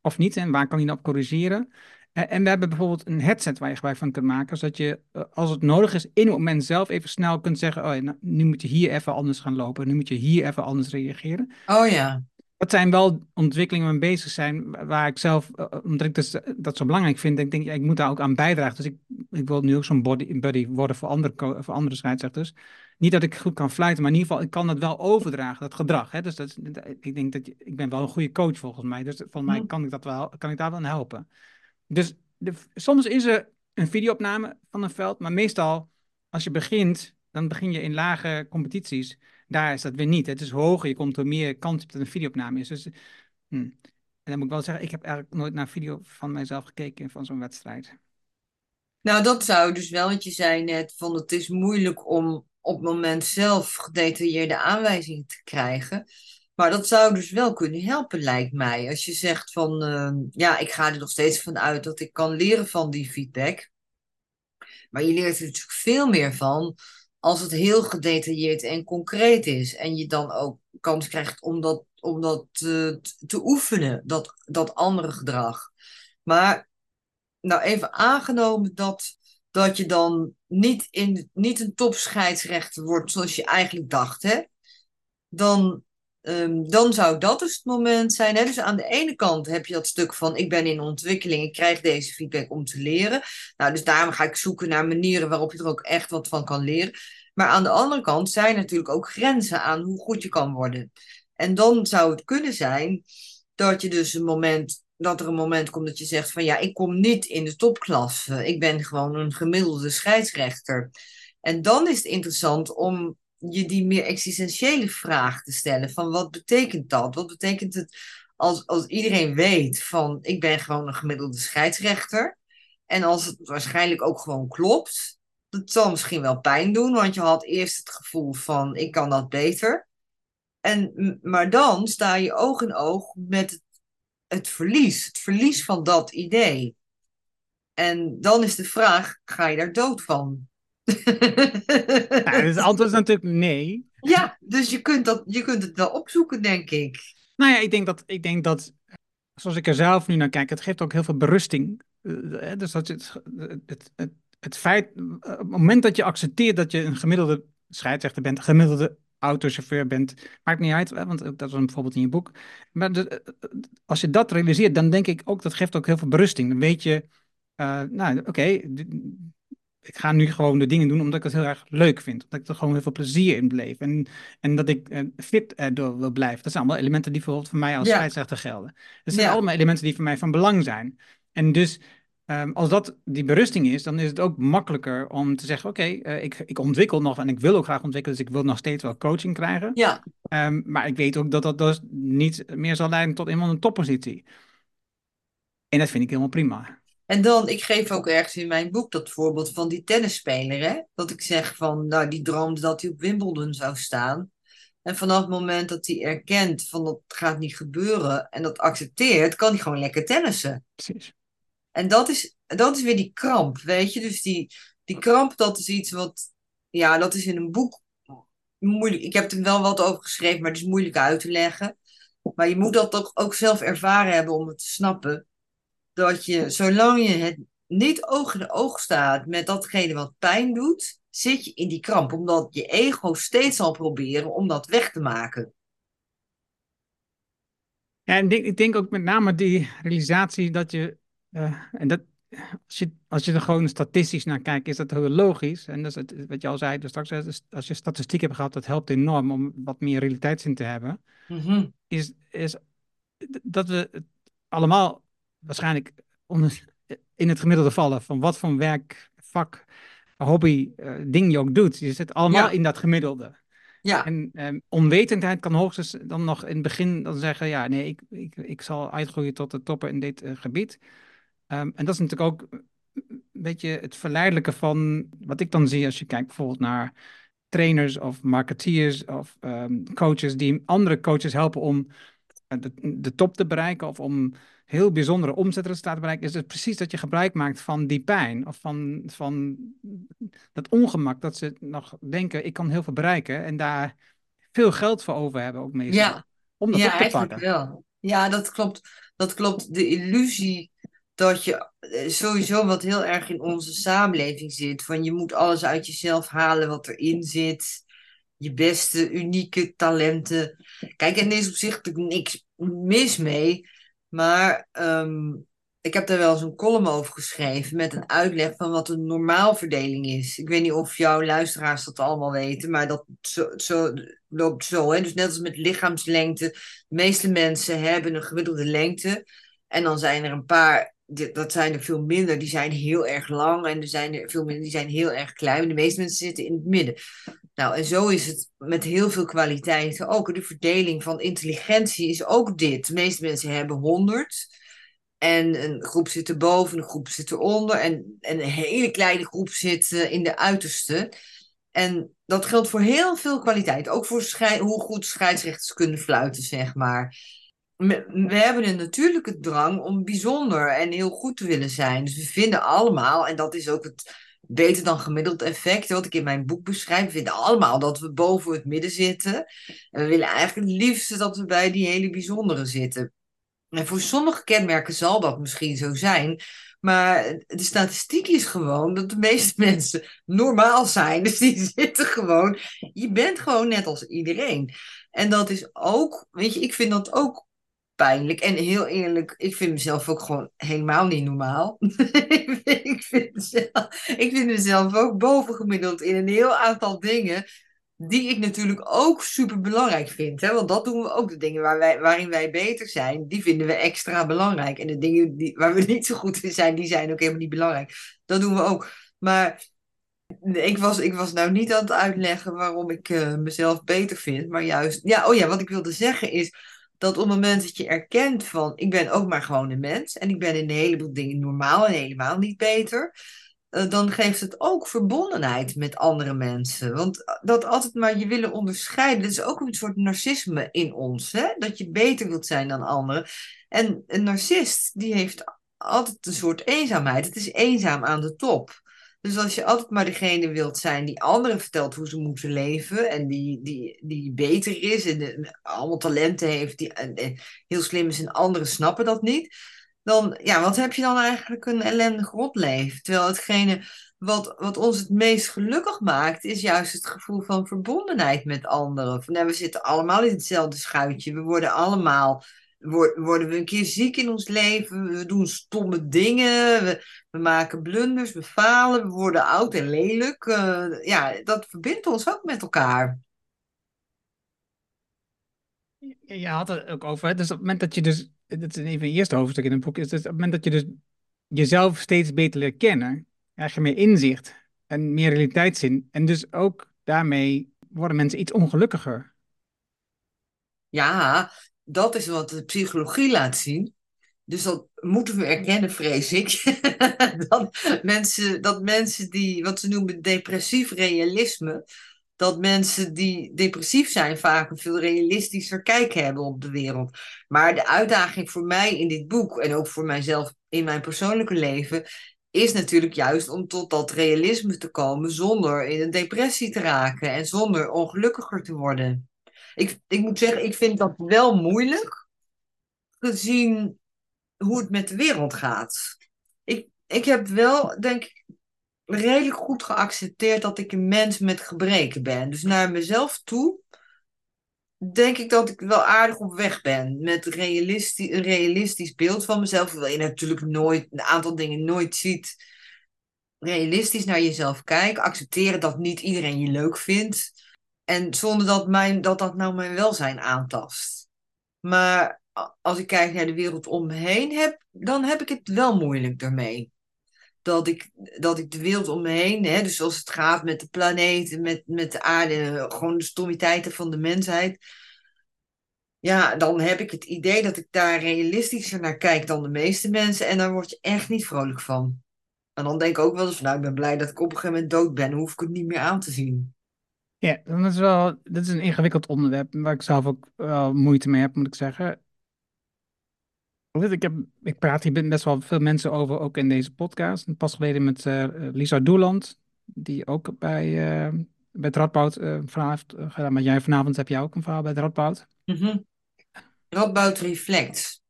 S1: of niet? En waar kan nou op corrigeren? En, we hebben bijvoorbeeld een headset waar je gebruik van kunt maken, zodat je, eh, als het nodig is, in het moment zelf even snel kunt zeggen, oh, ja, nou, nu moet je hier even anders gaan lopen, nu moet je hier even anders reageren.
S3: Oh ja.
S1: Dat zijn wel ontwikkelingen waar we mee bezig zijn, wa- waar ik zelf, eh, omdat ik dus, eh, dat zo belangrijk vind, ik denk, ja, ik moet daar ook aan bijdragen. Dus ik, ik wil nu ook zo'n body, buddy worden voor andere, voor andere scheidsrechters. Niet dat ik goed kan fluiten, maar in ieder geval, ik kan dat wel overdragen, dat gedrag. Hè? Dus dat, ik denk dat, ik ben wel een goede coach volgens mij, dus volgens mij kan ik, dat wel, kan ik daar wel aan helpen. Dus de, soms is er een videoopname van een veld, maar meestal als je begint, dan begin je in lage competities. Daar is dat weer niet. Het is hoger, je komt er meer kans op dat een videoopname is. Dus, hm. En dan moet ik wel zeggen, ik heb eigenlijk nooit naar video van mijzelf gekeken van zo'n wedstrijd.
S3: Nou, dat zou dus wel, want je zei net van het is moeilijk om op het moment zelf gedetailleerde aanwijzingen te krijgen. Maar dat zou dus wel kunnen helpen, lijkt mij. Als je zegt van, eh, ja, ik ga er nog steeds van uit dat ik kan leren van die feedback. Maar je leert er natuurlijk veel meer van als het heel gedetailleerd en concreet is. En je dan ook kans krijgt om dat, om dat eh, t- te oefenen, dat, dat andere gedrag. Maar nou even aangenomen dat, dat je dan niet, in, niet een topscheidsrechter wordt zoals je eigenlijk dacht, hè? Dan, ehm, dan zou dat dus het moment zijn. Hè? Dus aan de ene kant heb je dat stuk van ik ben in ontwikkeling, ik krijg deze feedback om te leren. Nou, dus daarom ga ik zoeken naar manieren waarop je er ook echt wat van kan leren. Maar aan de andere kant zijn natuurlijk ook grenzen aan hoe goed je kan worden. En dan zou het kunnen zijn dat je dus een moment, dat er een moment komt dat je zegt van ja, ik kom niet in de topklasse. Ik ben gewoon een gemiddelde scheidsrechter. En dan is het interessant om je die meer existentiële vraag te stellen van wat betekent dat? Wat betekent het als, als iedereen weet van ik ben gewoon een gemiddelde scheidsrechter? En als het waarschijnlijk ook gewoon klopt, dat zal misschien wel pijn doen, want je had eerst het gevoel van ik kan dat beter. En, maar dan sta je oog in oog met het verlies, het verlies van dat idee. En dan is de vraag, ga je daar dood van?
S1: Dus het antwoord is natuurlijk nee.
S3: Ja, dus je kunt, dat, je kunt het wel opzoeken, denk ik.
S1: Nou ja, ik denk dat, ik denk dat, zoals ik er zelf nu naar kijk, het geeft ook heel veel berusting. Eh, eh, dus dat het, het, het, het feit, eh, op het moment dat je accepteert dat je een gemiddelde scheidsrechter bent, een gemiddelde autochauffeur bent, maakt niet uit, want ook dat is een voorbeeld in je boek. Maar de- als je dat realiseert, dan denk ik ook, dat geeft ook heel veel berusting. Dan weet je, nou oké, ik ga nu gewoon de dingen doen omdat ik het heel erg leuk vind. Omdat ik er gewoon heel veel plezier in beleef. En, en dat ik eh, fit erdoor wil blijven. Dat zijn allemaal elementen die bijvoorbeeld voor mij als
S3: Ja.
S1: scheidsrechter gelden. Dat zijn
S3: Ja.
S1: allemaal elementen die voor mij van belang zijn. En dus ehm, als dat die berusting is, dan is het ook makkelijker om te zeggen: Oké, eh, ik, ik ontwikkel nog en ik wil ook graag ontwikkelen, dus ik wil nog steeds wel coaching krijgen.
S3: Ja,
S1: Ehm, maar ik weet ook dat dat dus niet meer zal leiden tot iemand een toppositie. En dat vind ik helemaal prima.
S3: En dan, ik geef ook ergens in mijn boek dat voorbeeld van die tennisspeler, hè? Dat ik zeg van, nou, die droomde dat hij op Wimbledon zou staan. En vanaf het moment dat hij erkent van dat gaat niet gebeuren en dat accepteert, kan hij gewoon lekker tennissen.
S1: Precies.
S3: En dat is, dat is weer die kramp, weet je? Dus die, die kramp, dat is iets wat, ja, dat is in een boek moeilijk. Ik heb er wel wat over geschreven, maar het is moeilijk uit te leggen. Maar je moet dat toch ook zelf ervaren hebben om het te snappen. Dat je, zolang je het niet oog in oog staat met datgene wat pijn doet, zit je in die kramp. Omdat je ego steeds zal proberen om dat weg te maken.
S1: Ja, en ik denk, ik denk ook met name die realisatie dat je, eh, en dat, als je, als je er gewoon statistisch naar kijkt, is dat heel logisch. En dat is het, wat je al zei, dus straks, hè, dus als je statistiek hebt gehad, dat helpt enorm om wat meer realiteitszin te hebben.
S3: Mhm.
S1: Is, is dat we het allemaal waarschijnlijk onder, in het gemiddelde vallen van wat voor werk, vak, hobby, uh, ding je ook doet. Je zit allemaal in dat gemiddelde.
S3: Ja.
S1: En um, onwetendheid kan hoogstens dan nog in het begin dan zeggen, ja, nee, ik, ik, ik zal uitgroeien tot de topper in dit uh, gebied. Um, en dat is natuurlijk ook een beetje het verleidelijke van wat ik dan zie als je kijkt bijvoorbeeld naar trainers of marketeers of um, coaches die andere coaches helpen om eh, de, de, top te bereiken of om heel bijzondere omzetresultaten te bereiken, is het precies dat je gebruik maakt van die pijn of van, van dat ongemak dat ze nog denken, ik kan heel veel bereiken en daar veel geld voor over hebben ook meestal.
S3: Ja,
S1: om dat
S3: ja
S1: op te pakken.
S3: wel. Ja, dat klopt. Dat klopt. De illusie dat je eh, sowieso wat heel erg in onze samenleving zit, van je moet alles uit jezelf halen wat erin zit je beste, unieke talenten. Kijk, en er is op zich niks mis mee. Maar ehm, ik heb daar wel eens een column over geschreven met een uitleg van wat een normaalverdeling is. Ik weet niet of jouw luisteraars dat allemaal weten, maar dat zo, zo, loopt zo. Dus net als met lichaamslengte. De meeste mensen hebben een gemiddelde lengte. En dan zijn er een paar, dat zijn er veel minder, die zijn heel erg lang. En er zijn er veel minder, die zijn heel erg klein. De meeste mensen zitten in het midden. Nou, en zo is het met heel veel kwaliteiten ook. De verdeling van intelligentie is ook dit. De meeste mensen hebben 100. En een groep zit erboven, een groep zit eronder. En, en een hele kleine groep zit uh, in de uiterste. En dat geldt voor heel veel kwaliteit. Ook voor hoe goed scheidsrechters kunnen fluiten, zeg maar. We, we hebben een natuurlijke drang om bijzonder en heel goed te willen zijn. Dus we vinden allemaal, en dat is ook het beter dan gemiddeld effect. Wat ik in mijn boek beschrijf. We vinden allemaal dat we boven het midden zitten. En we willen eigenlijk het liefste dat we bij die hele bijzondere zitten. En voor sommige kenmerken zal dat misschien zo zijn. Maar de statistiek is gewoon dat de meeste mensen normaal zijn. Dus die zitten gewoon. Je bent gewoon net als iedereen. En dat is ook, weet je, ik vind dat ook En heel eerlijk, ik vind mezelf ook gewoon helemaal niet normaal. ik, vind mezelf, ik vind mezelf ook bovengemiddeld in een heel aantal dingen. Die ik natuurlijk ook super belangrijk vind. Hè? Want dat doen we ook. De dingen waar wij, waarin wij beter zijn, die vinden we extra belangrijk. En de dingen die, waar we niet zo goed in zijn, die zijn ook helemaal niet belangrijk. Dat doen we ook. Maar ik was, ik was nou niet aan het uitleggen waarom ik uh, mezelf beter vind. Maar juist, ja, oh ja, wat ik wilde zeggen is dat op het moment dat je erkent van ik ben ook maar gewoon een mens en ik ben in een heleboel dingen normaal en helemaal niet beter, uh, dan geeft het ook verbondenheid met andere mensen. Want eh, dat altijd maar je willen onderscheiden, dat is ook een soort narcisme in ons, hè? dat je beter wilt zijn dan anderen. En een narcist die heeft altijd een soort eenzaamheid. Het is eenzaam aan de top. Dus als je altijd maar degene wilt zijn die anderen vertelt hoe ze moeten leven en die, die, die beter is en, allemaal talenten heeft die, en, heel slim is en anderen snappen dat niet, dan ja, wat heb je dan eigenlijk een ellendig rotleven? Terwijl hetgene wat, wat ons het meest gelukkig maakt, is juist het gevoel van verbondenheid met anderen. Van, we zitten allemaal in hetzelfde schuitje, we worden allemaal worden we een keer ziek in ons leven, we doen stomme dingen, we, we maken blunders, we falen, we worden oud en lelijk. Uh, ja, dat verbindt ons ook met elkaar.
S1: Je had het ook over, dus op het moment dat je dus, dat is even het eerste hoofdstuk in het boek, is dus op het moment dat je dus jezelf steeds beter leert kennen, krijg je meer inzicht en meer realiteitszin. En dus ook daarmee worden mensen iets ongelukkiger.
S3: Ja, dat is wat de psychologie laat zien. Dus dat moeten we erkennen, vrees ik. dat, mensen, dat mensen die, wat ze noemen depressief realisme, dat mensen die depressief zijn vaak een veel realistischer kijk hebben op de wereld. Maar de uitdaging voor mij in dit boek en ook voor mijzelf in mijn persoonlijke leven is natuurlijk juist om tot dat realisme te komen zonder in een depressie te raken en zonder ongelukkiger te worden. Ik, ik moet zeggen, ik vind dat wel moeilijk, gezien hoe het met de wereld gaat. Ik, ik heb wel, denk ik, redelijk goed geaccepteerd dat ik een mens met gebreken ben. Dus naar mezelf toe denk ik dat ik wel aardig op weg ben. Met realistisch, een realistisch beeld van mezelf. Terwijl je natuurlijk nooit een aantal dingen nooit ziet. Realistisch naar jezelf kijken. Accepteren dat niet iedereen je leuk vindt. En zonder dat, mijn, dat dat nou mijn welzijn aantast. Maar als ik kijk naar de wereld om me heen heb, dan heb ik het wel moeilijk daarmee. Dat ik, dat ik de wereld om me heen, hè, dus als het gaat met de planeet, met, met de aarde, gewoon de stommiteiten van de mensheid. Ja, dan heb ik het idee dat ik daar realistischer naar kijk dan de meeste mensen. En daar word je echt niet vrolijk van. En dan denk ik ook wel eens van, nou, ik ben blij dat ik op een gegeven moment dood ben. Hoef ik het niet meer aan te zien.
S1: Ja, dat is wel, dat is een ingewikkeld onderwerp waar ik zelf ook wel moeite mee heb, moet ik zeggen. Ik heb, ik praat hier best wel veel mensen over, ook in deze podcast. Pas geleden met eh, Lisa Doeland, die ook bij, eh, bij het Radboud een verhaal heeft gedaan. Maar jij vanavond heb jij ook een verhaal bij het Radboud.
S3: Radboud Reflex.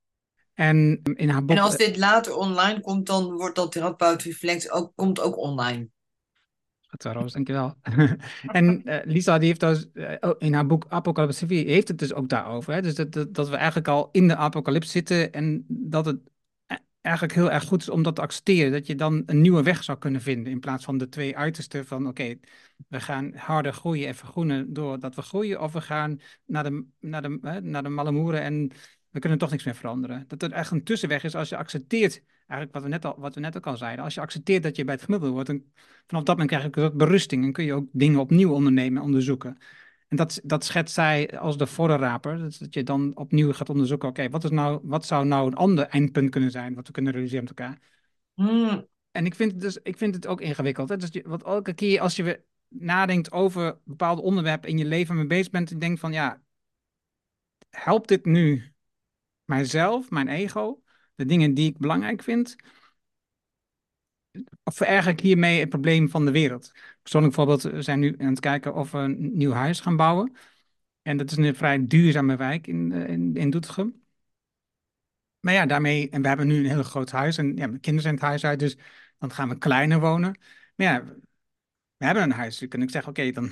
S1: En in haar boek...
S3: En als dit later online komt, dan wordt dat Radboud Reflex ook, komt ook online.
S1: Goed zo, Roos, dankjewel. en eh, Lisa, die heeft dus eh, ook in haar boek Apocalypse heeft het dus ook daarover. Hè? Dus dat, dat, we eigenlijk al in de apocalypse zitten en dat het e- eigenlijk heel erg goed is om dat te accepteren. Dat je dan een nieuwe weg zou kunnen vinden in plaats van de twee uitersten van oké, we gaan harder groeien en vergroenen doordat we groeien of we gaan naar de, naar de, hè, naar de malle moeren en we kunnen toch niks meer veranderen. Dat er echt een tussenweg is als je accepteert, eigenlijk wat we net, al, wat we net ook al zeiden, als je accepteert dat je bij het gemiddelde wordt, dan vanaf dat moment krijg je ook wat berusting en kun je ook dingen opnieuw ondernemen en onderzoeken. En dat, dat schetst zij als de vorderraper. Dus dat je dan opnieuw gaat onderzoeken, oké, wat is nou, wat zou nou een ander eindpunt kunnen zijn, wat we kunnen realiseren met elkaar.
S3: Hmm.
S1: En ik vind het, dus, ik vind het ook ingewikkeld. Hè? Dus je, want elke keer als je weer nadenkt over bepaalde onderwerpen in je leven mee bezig bent, en denkt van ja, helpt dit nu mijzelf, mijn ego, de dingen die ik belangrijk vind? Of vererger ik hiermee het probleem van de wereld? Persoonlijk bijvoorbeeld, we zijn nu aan het kijken of we een nieuw huis gaan bouwen. En dat is een vrij duurzame wijk in, eh, in, in Doetinchem. Maar ja, daarmee, en we hebben nu een heel groot huis en ja, mijn kinderen zijn het huis uit, dus dan gaan we kleiner wonen. Maar ja, we hebben een huis. Je kunt ook zeggen, oké, dan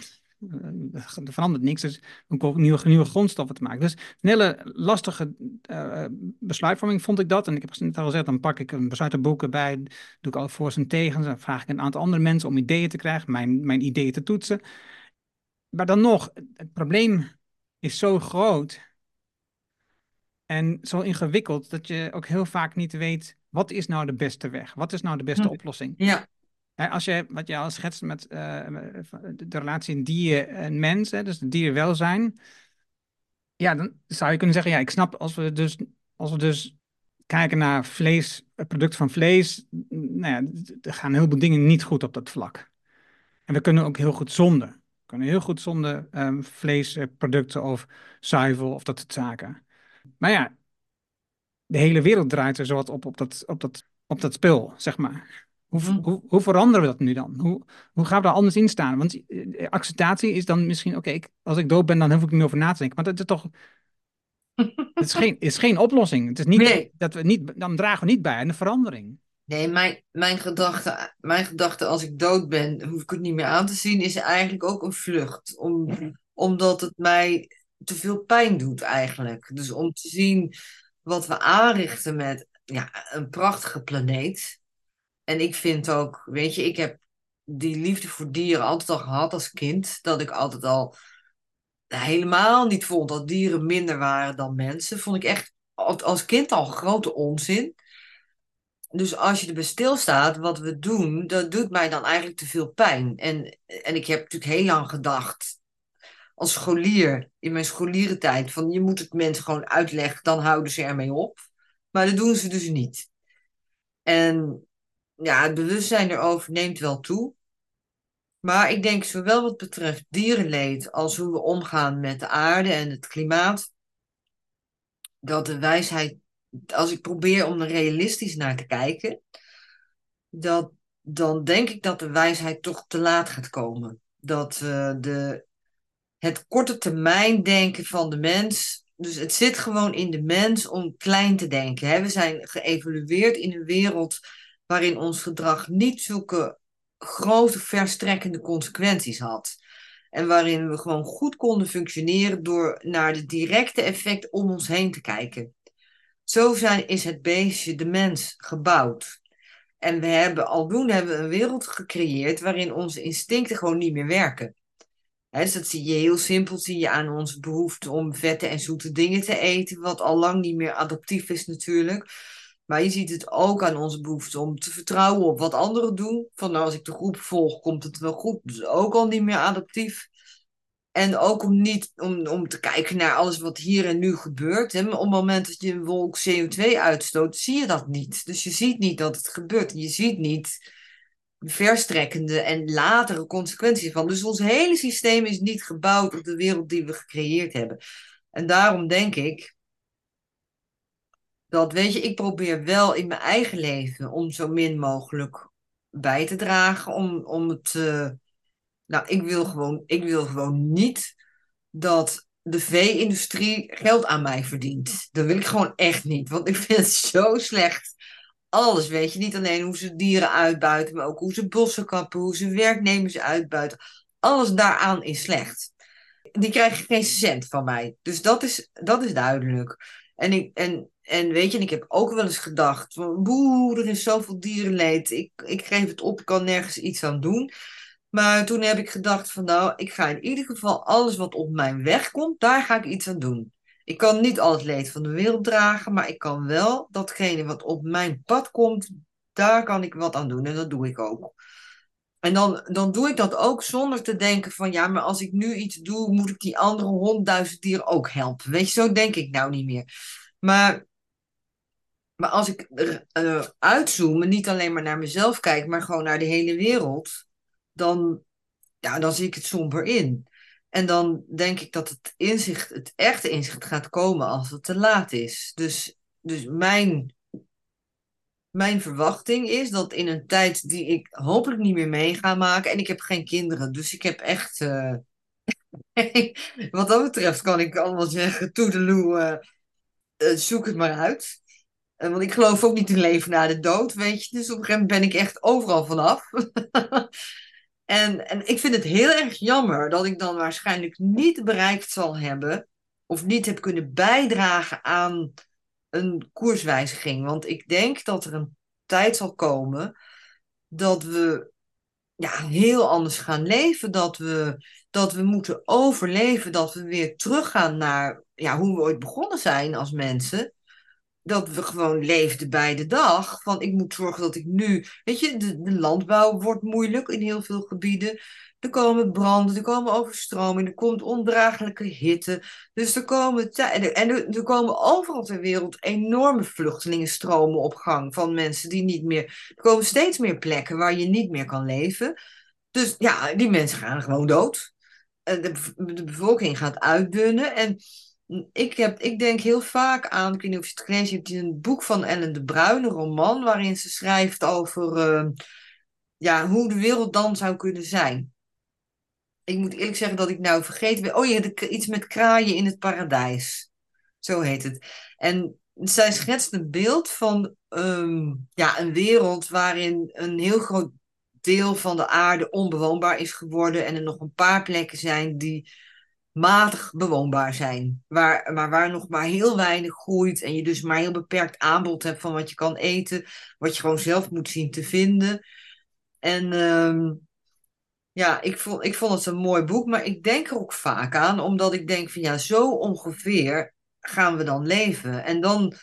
S1: er verandert niks, dus komen nieuwe, nieuwe grondstoffen te maken. Dus een hele lastige eh, besluitvorming vond ik dat. En ik heb net al gezegd, dan pak ik een besluitenboek erbij, doe ik al voor en tegen, dan vraag ik een aantal andere mensen om ideeën te krijgen, mijn, mijn ideeën te toetsen. Maar dan nog, het probleem is zo groot en zo ingewikkeld dat je ook heel vaak niet weet, wat is nou de beste weg? Wat is nou de beste
S3: Hm.
S1: oplossing?
S3: Ja,
S1: Als je, wat je al schetst met eh, de relatie in dier en mens, hè, dus het dierenwelzijn. Ja, dan zou je kunnen zeggen, ja, ik snap als we dus, als we dus kijken naar vlees, het product van vlees, nou ja, er gaan heel veel dingen niet goed op dat vlak. En we kunnen ook heel goed zonder. We kunnen heel goed zonder ehm, vleesproducten of zuivel of dat soort zaken. Maar ja, de hele wereld draait er zo wat op, op dat, op dat, op dat spul, zeg maar. Hoe,
S3: Mhm.
S1: hoe, hoe veranderen we dat nu dan? Hoe, hoe gaan we daar anders in staan? Want eh, acceptatie is dan misschien, oké, als ik dood ben, dan hoef ik niet meer over na te denken. Maar dat is toch, het is geen, is geen oplossing. Het is niet
S3: Nee.
S1: dat we niet, dan dragen we niet bij aan de verandering.
S3: nee, mijn, mijn, gedachte, mijn gedachte als ik dood ben, hoef ik het niet meer aan te zien, is eigenlijk ook een vlucht. Om, omdat het mij te veel pijn doet eigenlijk. Dus om te zien wat we aanrichten met ja, een prachtige planeet. En ik vind ook, weet je, ik heb die liefde voor dieren altijd al gehad als kind. Dat ik altijd al helemaal niet vond dat dieren minder waren dan mensen. Vond ik echt al- als kind al grote onzin. Dus als je erbij stilstaat, wat we doen, dat doet mij dan eigenlijk te veel pijn. En, en ik heb natuurlijk heel lang gedacht, als scholier, in mijn scholierentijd, van je moet het mensen gewoon uitleggen, dan houden ze ermee op. Maar dat doen ze dus niet. En ja, het bewustzijn erover neemt wel toe. Maar ik denk zowel wat betreft dierenleed als hoe we omgaan met de aarde en het klimaat, dat de wijsheid, als ik probeer om er realistisch naar te kijken, dat, dan denk ik dat de wijsheid toch te laat gaat komen. Dat eh, de, het korte termijn denken van de mens, dus het zit gewoon in de mens om klein te denken. Hè? We zijn geëvolueerd in een wereld waarin ons gedrag niet zulke grote, verstrekkende consequenties had. En waarin we gewoon goed konden functioneren door naar de directe effecten om ons heen te kijken. Zo zijn, is het beestje, de mens, gebouwd. En we hebben aldoende hebben een wereld gecreëerd waarin onze instincten gewoon niet meer werken. Dus dat zie je heel simpel, zie je aan onze behoefte om vette en zoete dingen te eten, wat al lang niet meer adaptief is natuurlijk. Maar je ziet het ook aan onze behoefte om te vertrouwen op wat anderen doen. Van nou, als ik de groep volg, komt het wel goed. Dus ook al niet meer adaptief. En ook om, niet, om, om te kijken naar alles wat hier en nu gebeurt. Hè. Op het moment dat je een wolk CO2 uitstoot, zie je dat niet. Dus je ziet niet dat het gebeurt. Je ziet niet de verstrekkende en latere consequenties van. Dus ons hele systeem is niet gebouwd op de wereld die we gecreëerd hebben. En daarom denk ik dat, weet je, ik probeer wel in mijn eigen leven om zo min mogelijk bij te dragen. Om, om het. Uh, nou, ik wil, gewoon, ik wil gewoon niet dat de vee-industrie geld aan mij verdient. Dat wil ik gewoon echt niet. Want ik vind het zo slecht. Alles, weet je. Niet alleen hoe ze dieren uitbuiten, maar ook hoe ze bossen kappen, hoe ze werknemers uitbuiten. Alles daaraan is slecht. Die krijgen geen cent van mij. Dus dat is, dat is duidelijk. En, ik, en en weet je, ik heb ook wel eens gedacht, boe, er is zoveel dierenleed. Ik, ik geef het op, ik kan nergens iets aan doen. Maar toen heb ik gedacht van nou, ik ga in ieder geval alles wat op mijn weg komt, daar ga ik iets aan doen. Ik kan niet al het leed van de wereld dragen, maar ik kan wel datgene wat op mijn pad komt, daar kan ik wat aan doen. En dat doe ik ook. En dan, dan doe ik dat ook zonder te denken van ja, maar als ik nu iets doe, moet ik die andere honderdduizend dieren ook helpen. Weet je, zo denk ik nou niet meer. Maar maar als ik uh, uitzoom en niet alleen maar naar mezelf kijk, maar gewoon naar de hele wereld, dan, ja, dan zie ik het somber in. En dan denk ik dat het inzicht, het echte inzicht gaat komen als het te laat is. Dus, dus mijn, mijn verwachting is dat in een tijd die ik hopelijk niet meer mee ga maken, en ik heb geen kinderen, dus ik heb echt, uh, wat dat betreft kan ik allemaal zeggen, toedeloe, uh, zoek het maar uit. Eh, want ik geloof ook niet in leven na de dood, weet je. Dus op een gegeven moment ben ik echt overal vanaf. en, en ik vind het heel erg jammer dat ik dan waarschijnlijk niet bereikt zal hebben... of niet heb kunnen bijdragen aan een koerswijziging. Want ik denk dat er een tijd zal komen dat we ja, heel anders gaan leven. Dat we, dat we moeten overleven. Dat we weer teruggaan naar ja, hoe we ooit begonnen zijn als mensen dat we gewoon leefden bij de dag. Van ik moet zorgen dat ik nu. Weet je, de, de, landbouw wordt moeilijk in heel veel gebieden. Er komen branden, er komen overstromingen, er komt ondraaglijke hitte. Dus er komen. En er, komen overal ter wereld enorme vluchtelingenstromen op gang van mensen die niet meer. Er komen steeds meer plekken waar je niet meer kan leven. Dus ja, die mensen gaan gewoon dood. De, de bevolking gaat uitdunnen. En ik, heb, ik denk heel vaak aan, ik weet niet of je het gelezen hebt, een boek van Ellen de Bruin, een roman, waarin ze schrijft over uh, ja, hoe de wereld dan zou kunnen zijn. Ik moet eerlijk zeggen dat ik nou vergeten ben. Oh ja, iets met kraaien in het paradijs. Zo heet het. En zij schetst een beeld van um, ja, een wereld waarin een heel groot deel van de aarde onbewoonbaar is geworden en er nog een paar plekken zijn die matig bewoonbaar zijn. Waar, maar waar nog maar heel weinig groeit en je dus maar heel beperkt aanbod hebt van wat je kan eten, wat je gewoon zelf moet zien te vinden. En um, ja, ik vond, ik vond het een mooi boek, maar ik denk er ook vaak aan, omdat ik denk van ja, zo ongeveer gaan we dan leven. En dan,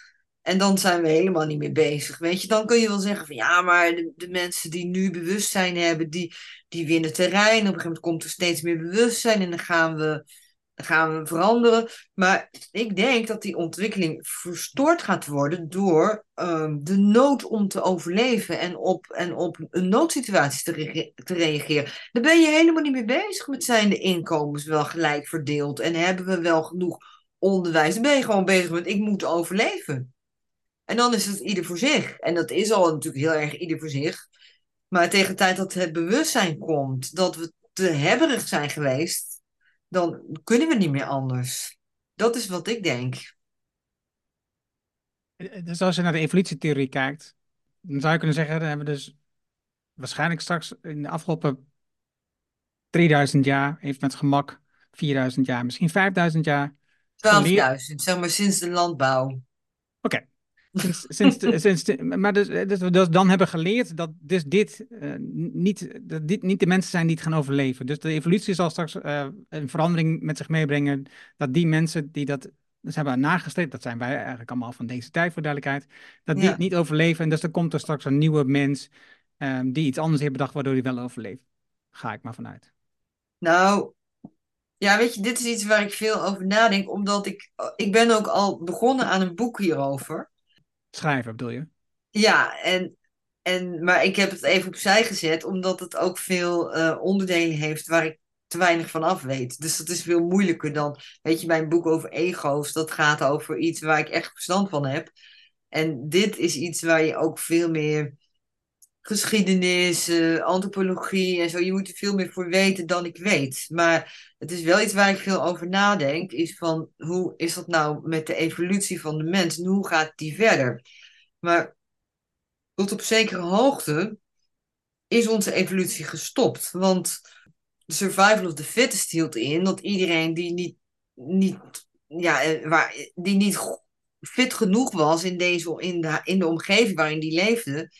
S3: en dan zijn we helemaal niet meer bezig. Weet je, dan kun je wel zeggen van ja, maar de, de mensen die nu bewustzijn hebben, die, die winnen terrein. Op een gegeven moment komt er steeds meer bewustzijn en dan gaan we gaan we veranderen. Maar ik denk dat die ontwikkeling verstoord gaat worden door um, de nood om te overleven en op, en op een noodsituatie te, te reageren. Dan ben je helemaal niet meer bezig met zijn de inkomens wel gelijk verdeeld en hebben we wel genoeg onderwijs. Dan ben je gewoon bezig met ik moet overleven. En dan is het ieder voor zich. En dat is al natuurlijk heel erg ieder voor zich. Maar tegen de tijd dat het bewustzijn komt dat we te hebberig zijn geweest, dan kunnen we niet meer anders. Dat is wat ik denk.
S1: Dus als je naar de evolutietheorie kijkt, dan zou je kunnen zeggen, dan hebben we dus waarschijnlijk straks in de afgelopen 3000 jaar, heeft met gemak 4000 jaar, misschien 5000 jaar.
S3: 12.000, zeg maar sinds de landbouw.
S1: Oké. Sinds, sinds, sinds, maar dus, dus, we dus dan hebben geleerd dat dus dit, uh, niet, dat dit niet de mensen zijn die het gaan overleven. Dus de evolutie zal straks uh, een verandering met zich meebrengen. Dat die mensen die dat dus hebben nagestreefd, dat zijn wij eigenlijk allemaal van deze tijd voor duidelijkheid, dat die ja. het niet overleven. En dus dan komt er straks een nieuwe mens um, die iets anders heeft bedacht waardoor hij wel overleeft. Ga ik maar vanuit.
S3: Nou, ja, weet je, dit is iets waar ik veel over nadenk, omdat ik, ik ben ook al begonnen aan een boek hierover.
S1: Schrijven bedoel je?
S3: Ja, en, en, maar ik heb het even opzij gezet, omdat het ook veel uh, onderdelen heeft waar ik te weinig van af weet. Dus dat is veel moeilijker dan, weet je, mijn boek over ego's, dat gaat over iets waar ik echt verstand van heb. En dit is iets waar je ook veel meer geschiedenis, uh, antropologie en zo. Je moet er veel meer voor weten dan ik weet. Maar het is wel iets waar ik veel over nadenk. Is van hoe is dat nou met de evolutie van de mens? En hoe gaat die verder? Maar tot op zekere hoogte is onze evolutie gestopt. Want de survival of the fittest hield in dat iedereen die niet, niet, ja, eh, waar, die niet fit genoeg was in, deze, in, de, in de omgeving waarin die leefde,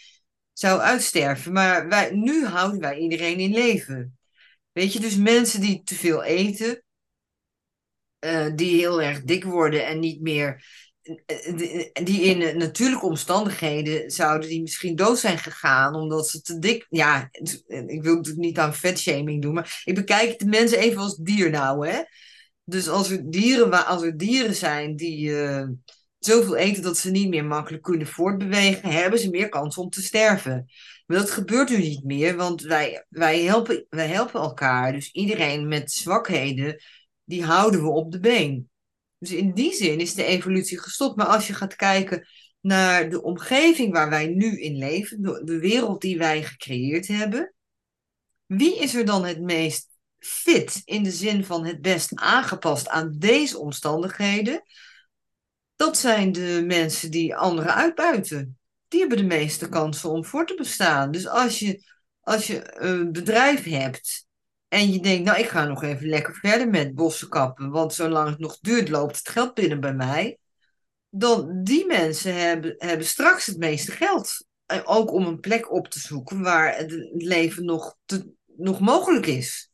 S3: zou uitsterven. Maar wij, nu houden wij iedereen in leven. Weet je, dus mensen die te veel eten, uh, die heel erg dik worden en niet meer. Eh, die in natuurlijke omstandigheden zouden die misschien dood zijn gegaan omdat ze te dik. Ja, ik wil natuurlijk niet aan vetshaming doen, maar ik bekijk de mensen even als dier nou, hè. Dus als er dieren, als er dieren zijn die, zoveel eten dat ze niet meer makkelijk kunnen voortbewegen, hebben ze meer kans om te sterven. Maar dat gebeurt nu niet meer, want wij, wij, helpen, wij helpen elkaar. Dus iedereen met zwakheden, die houden we op de been. Dus in die zin is de evolutie gestopt. Maar als je gaat kijken naar de omgeving waar wij nu in leven, de, de wereld die wij gecreëerd hebben, wie is er dan het meest fit in de zin van het best aangepast aan deze omstandigheden? Dat zijn de mensen die anderen uitbuiten. Die hebben de meeste kansen om voor te bestaan. Dus als je, als je een bedrijf hebt en je denkt, nou ik ga nog even lekker verder met bossen kappen, want zolang het nog duurt loopt het geld binnen bij mij. Dan die mensen hebben, hebben straks het meeste geld. En ook om een plek op te zoeken waar het leven nog, te, nog mogelijk is.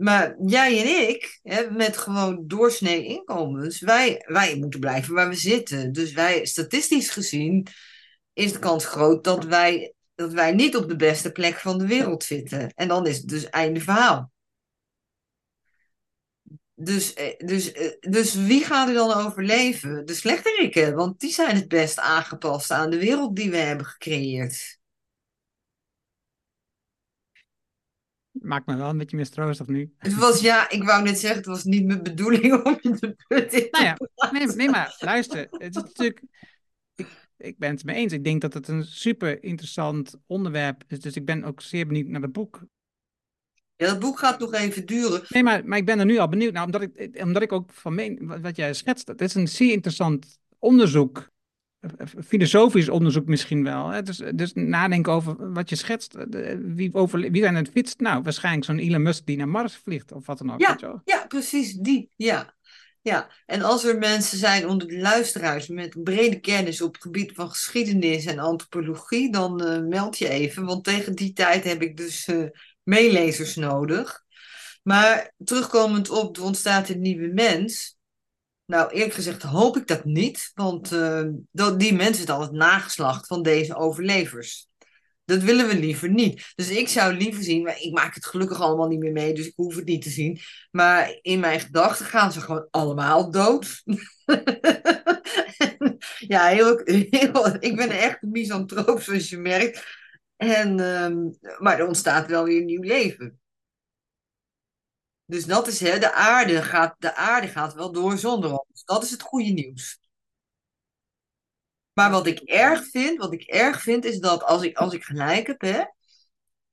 S3: Maar jij en ik, hè, met gewoon doorsnee inkomens, wij, wij moeten blijven waar we zitten. Dus wij, statistisch gezien, is de kans groot dat wij, dat wij niet op de beste plek van de wereld zitten. En dan is het dus einde verhaal. Dus, eh, dus, eh, dus wie gaat er dan overleven? De slechterikken, want die zijn het best aangepast aan de wereld die we hebben gecreëerd.
S1: Maakt me wel een beetje mistroostig nu.
S3: Het was, ja, ik wou net zeggen, het was niet mijn bedoeling om je te putten.
S1: Nou ja, nee, nee, maar luister, het is natuurlijk, ik, ik ben het mee eens. Ik denk dat het een super interessant onderwerp is, dus ik ben ook zeer benieuwd naar het boek.
S3: Ja, het boek gaat nog even duren.
S1: Nee, maar, maar ik ben er nu al benieuwd naar, omdat ik, omdat ik ook van meen, wat jij schetst, het is een zeer interessant onderzoek filosofisch onderzoek misschien wel. Hè? Dus, dus nadenken over wat je schetst. Wie, over, wie zijn het fitst? Nou, waarschijnlijk zo'n Elon Musk die naar Mars vliegt of wat dan ook.
S3: Ja, ja precies, die. Ja. ja, en als er mensen zijn onder de luisteraars met brede kennis op het gebied van geschiedenis en antropologie, dan uh, meld je even. Want tegen die tijd heb ik dus uh, meelezers nodig. Maar terugkomend op, er ontstaat een nieuwe mens. Nou, eerlijk gezegd hoop ik dat niet, want uh, die mensen al het nageslacht van deze overlevers. Dat willen we liever niet. Dus ik zou liever zien, maar ik maak het gelukkig allemaal niet meer mee, dus ik hoef het niet te zien. Maar in mijn gedachten gaan ze gewoon allemaal dood. ja, heel, heel, ik ben echt misantroop, zoals je merkt. En, um, maar er ontstaat wel weer een nieuw leven. Dus dat is, hè, de aarde gaat, de aarde gaat wel door zonder ons. Dat is het goede nieuws. Maar wat ik erg vind, wat ik erg vind, is dat als ik, als ik gelijk heb, hè,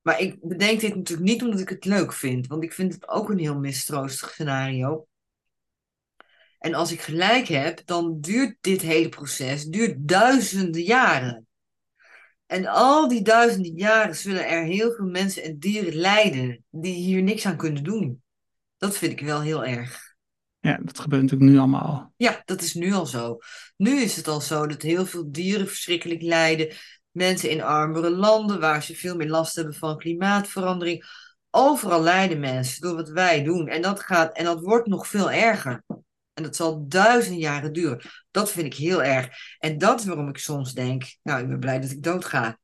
S3: maar ik bedenk dit natuurlijk niet omdat ik het leuk vind, want ik vind het ook een heel mistroostig scenario. En als ik gelijk heb, dan duurt dit hele proces duurt duizenden jaren. En al die duizenden jaren zullen er heel veel mensen en dieren lijden die hier niks aan kunnen doen. Dat vind ik wel heel erg.
S1: Ja, dat gebeurt natuurlijk nu allemaal al.
S3: Ja, dat is nu al zo. Nu is het al zo dat heel veel dieren verschrikkelijk lijden. Mensen in armere landen waar ze veel meer last hebben van klimaatverandering. Overal lijden mensen door wat wij doen. En dat, gaat, en dat wordt nog veel erger. En dat zal duizend jaren duren. Dat vind ik heel erg. En dat is waarom ik soms denk, nou, ik ben blij dat ik doodga.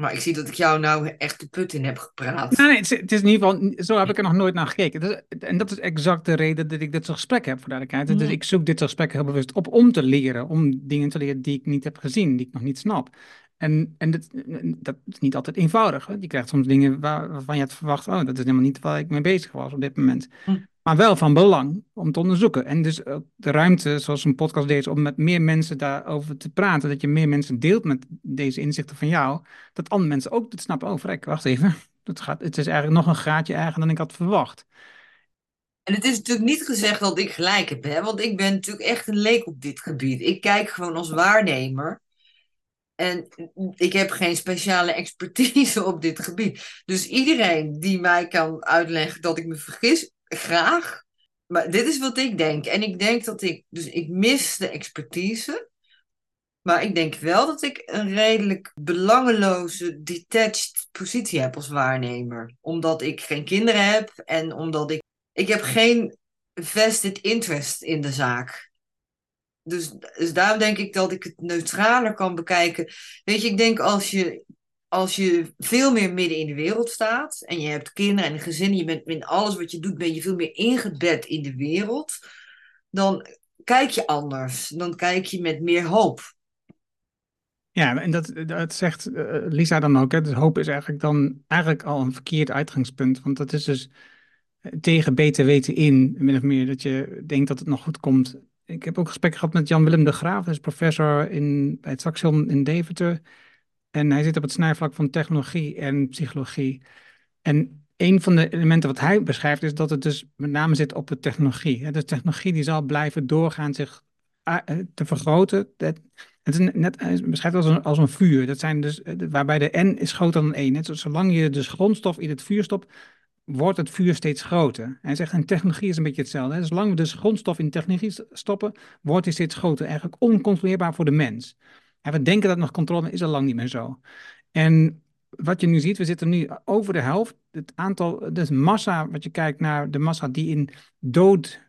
S3: Maar ik zie dat ik jou nou echt de put in heb gepraat.
S1: Nee, nee, het is, het is in ieder geval, zo heb ik er nog nooit naar gekeken. Dat is- en dat is exact de reden dat ik dit soort gesprekken heb, voor duidelijkheid. Dus ik zoek dit soort gesprekken heel bewust op om te leren, om dingen te leren die ik niet heb gezien, die ik nog niet snap. En, en dat, dat is niet altijd eenvoudig. Hè? Je krijgt soms dingen waar, waarvan je had verwacht, oh, dat is helemaal niet waar ik mee bezig was op dit moment.
S3: Hm.
S1: Maar wel van belang om te onderzoeken. En dus de ruimte, zoals een podcast deze, om met meer mensen daarover te praten. Dat je meer mensen deelt met deze inzichten van jou. Dat andere mensen ook het snappen. Oh, vrek, wacht even. Het, gaat, het is eigenlijk nog een graadje erger dan ik had verwacht.
S3: En het is natuurlijk niet gezegd dat ik gelijk heb, hè? want ik ben natuurlijk echt een leek op dit gebied. Ik kijk gewoon als waarnemer. En ik heb geen speciale expertise op dit gebied. Dus iedereen die mij kan uitleggen dat ik me vergis, graag. Maar dit is wat ik denk. En ik denk dat ik, dus ik mis de expertise. Maar ik denk wel dat ik een redelijk belangeloze, detached positie heb als waarnemer. Omdat ik geen kinderen heb en omdat ik. Ik heb geen vested interest in de zaak. Dus, dus daarom denk ik dat ik het neutraler kan bekijken. Weet je, ik denk als je, als je veel meer midden in de wereld staat. en je hebt kinderen en een gezin. je bent in alles wat je doet, ben je veel meer ingebed in de wereld. dan kijk je anders. Dan kijk je met meer hoop.
S1: Ja, en dat, dat zegt eh, Lisa dan ook. Hè? Dus hoop is eigenlijk dan eigenlijk al een verkeerd uitgangspunt. Want dat is dus eh, tegen beter weten in, min of meer, dat je denkt dat het nog goed komt. Ik heb ook gesprekken gehad met Jan-Willem de Graaf, dat is professor in, bij het Saxion in Deventer. En hij zit op het snijvlak van technologie en psychologie. En een van de elementen wat hij beschrijft is dat het dus met name zit op de technologie. hè. Dus technologie die zal blijven doorgaan zich eh, eh, te vergroten. Het is net, beschrijft als een, als een vuur. Dat zijn dus, eh, waarbij de N is groter dan 1. Net zo- zolang je dus grondstof in het vuur stopt, wordt het vuur steeds groter. Hij zegt, en technologie is een beetje hetzelfde. Zolang we dus grondstof in technologie stoppen, wordt die steeds groter. Eigenlijk oncontroleerbaar voor de mens. En we denken dat nog controle maar is al lang niet meer zo. En wat je nu ziet, we zitten nu over de helft. Het aantal, dus massa, wat je kijkt naar de massa die in dood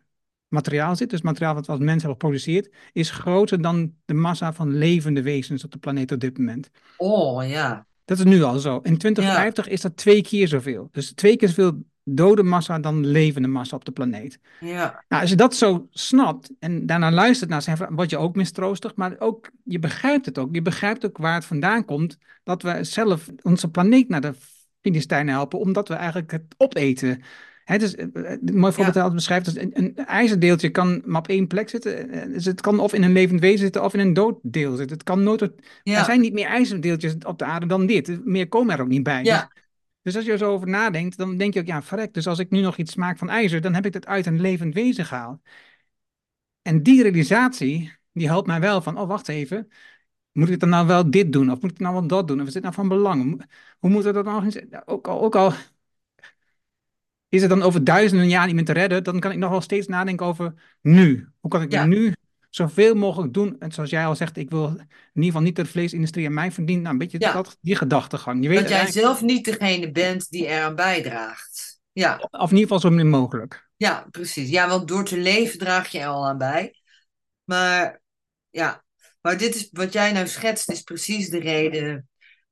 S1: materiaal zit, dus materiaal wat we als mens hebben geproduceerd, is groter dan de massa van levende wezens op de planeet op dit moment.
S3: Oh ja.
S1: Dat is nu al zo. In 2050 is dat twee keer zoveel. Dus twee keer zoveel dode massa dan levende massa op de planeet.
S3: Ja.
S1: Nou, als je dat zo snapt en daarna luistert naar zijn verhaal, word je ook mistroostig, maar ook, je begrijpt het ook. Je begrijpt ook waar het vandaan komt dat we zelf onze planeet naar de Filistijnen helpen, omdat we eigenlijk het opeten. Hè, dus, eh, eh, een mooi voorbeeld dat beschrijft, een, een ijzerdeeltje kan maar op één plek zitten. Eh, Dus het kan of in een levend wezen zitten of in een dood deel zitten. Het kan nooit, er zijn niet meer ijzerdeeltjes op de aarde dan dit. Meer komen er ook niet bij.
S3: Ja.
S1: Dus als je er zo over nadenkt, dan denk je ook, ja, verrek. Dus als ik nu nog iets smaak van ijzer, dan heb ik het uit een levend wezen gehaald. En die realisatie, die helpt mij wel van, oh, wacht even. Moet ik dan nou wel dit doen? Of moet ik nou wel dat doen? Of is dit nou van belang? Hoe- moet we dat nou eens... Ook al, ook al is het dan over duizenden jaar niet meer te redden, dan kan ik nog wel steeds nadenken over nu. Hoe kan ik
S3: Ja.
S1: nu zoveel mogelijk doen? En zoals jij al zegt, ik wil in ieder geval niet dat de vleesindustrie aan mij verdient. Nou, een beetje
S3: Ja.
S1: dat, die gedachtegang. Je weet
S3: Dat jij zelf niet degene bent die eraan bijdraagt. Ja.
S1: Of in ieder geval zo min mogelijk.
S3: Ja, precies. Ja, want door te leven draag je er al aan bij. Maar ja, maar dit is wat jij nou schetst, is precies de reden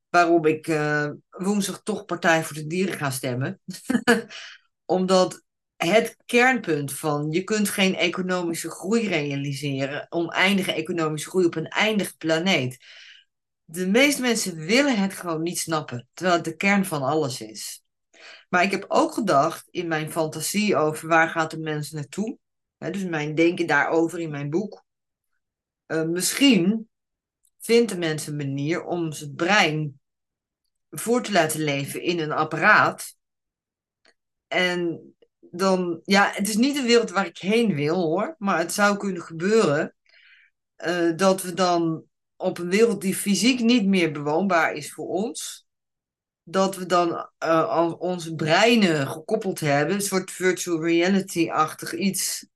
S3: waarom ik eh, woensdag toch Partij voor de Dieren ga stemmen. Omdat het kernpunt van je kunt geen economische groei realiseren, oneindige economische groei op een eindige planeet. De meeste mensen willen het gewoon niet snappen, terwijl het de kern van alles is. Maar ik heb ook gedacht in mijn fantasie over waar gaat de mens naartoe. Hè, dus mijn denken daarover in mijn boek. Eh, misschien vindt de mens een manier om zijn brein voor te laten leven in een apparaat. En dan, ja, het is niet de wereld waar ik heen wil hoor, maar het zou kunnen gebeuren eh, dat we dan op een wereld die fysiek niet meer bewoonbaar is voor ons, dat we dan uh, onze breinen gekoppeld hebben, een soort virtual reality-achtig iets.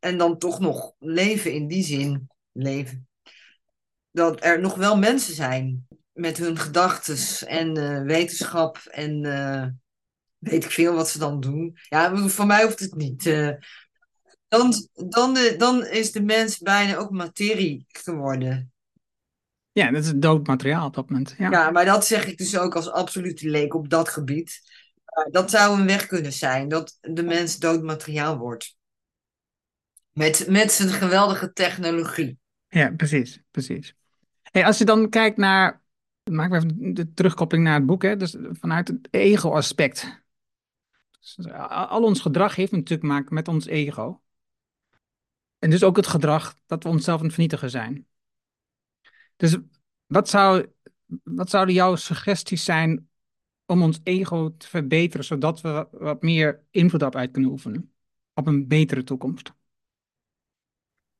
S3: En dan toch nog leven in die zin. Leven. Dat er nog wel mensen zijn met hun gedachten en uh, wetenschap en weet ik veel wat ze dan doen. Ja, voor mij hoeft het niet. dan, dan, dan is de mens bijna ook materie geworden.
S1: Ja, dat is dood materiaal op dat moment. Ja.
S3: ja, maar dat zeg ik dus ook als absolute leek op dat gebied. dat zou een weg kunnen zijn, dat de mens dood materiaal wordt. Met, met zijn geweldige technologie.
S1: Ja, precies, precies. Hey, als je dan kijkt naar, maak even de terugkoppeling naar het boek, hè, dus vanuit het ego-aspect. Dus al ons gedrag heeft natuurlijk te maken met ons ego. En dus ook het gedrag dat we onszelf aan het vernietigen zijn. Dus wat, zou, wat zouden jouw suggesties zijn om ons ego te verbeteren, zodat we wat meer invloed op uit kunnen oefenen op een betere toekomst?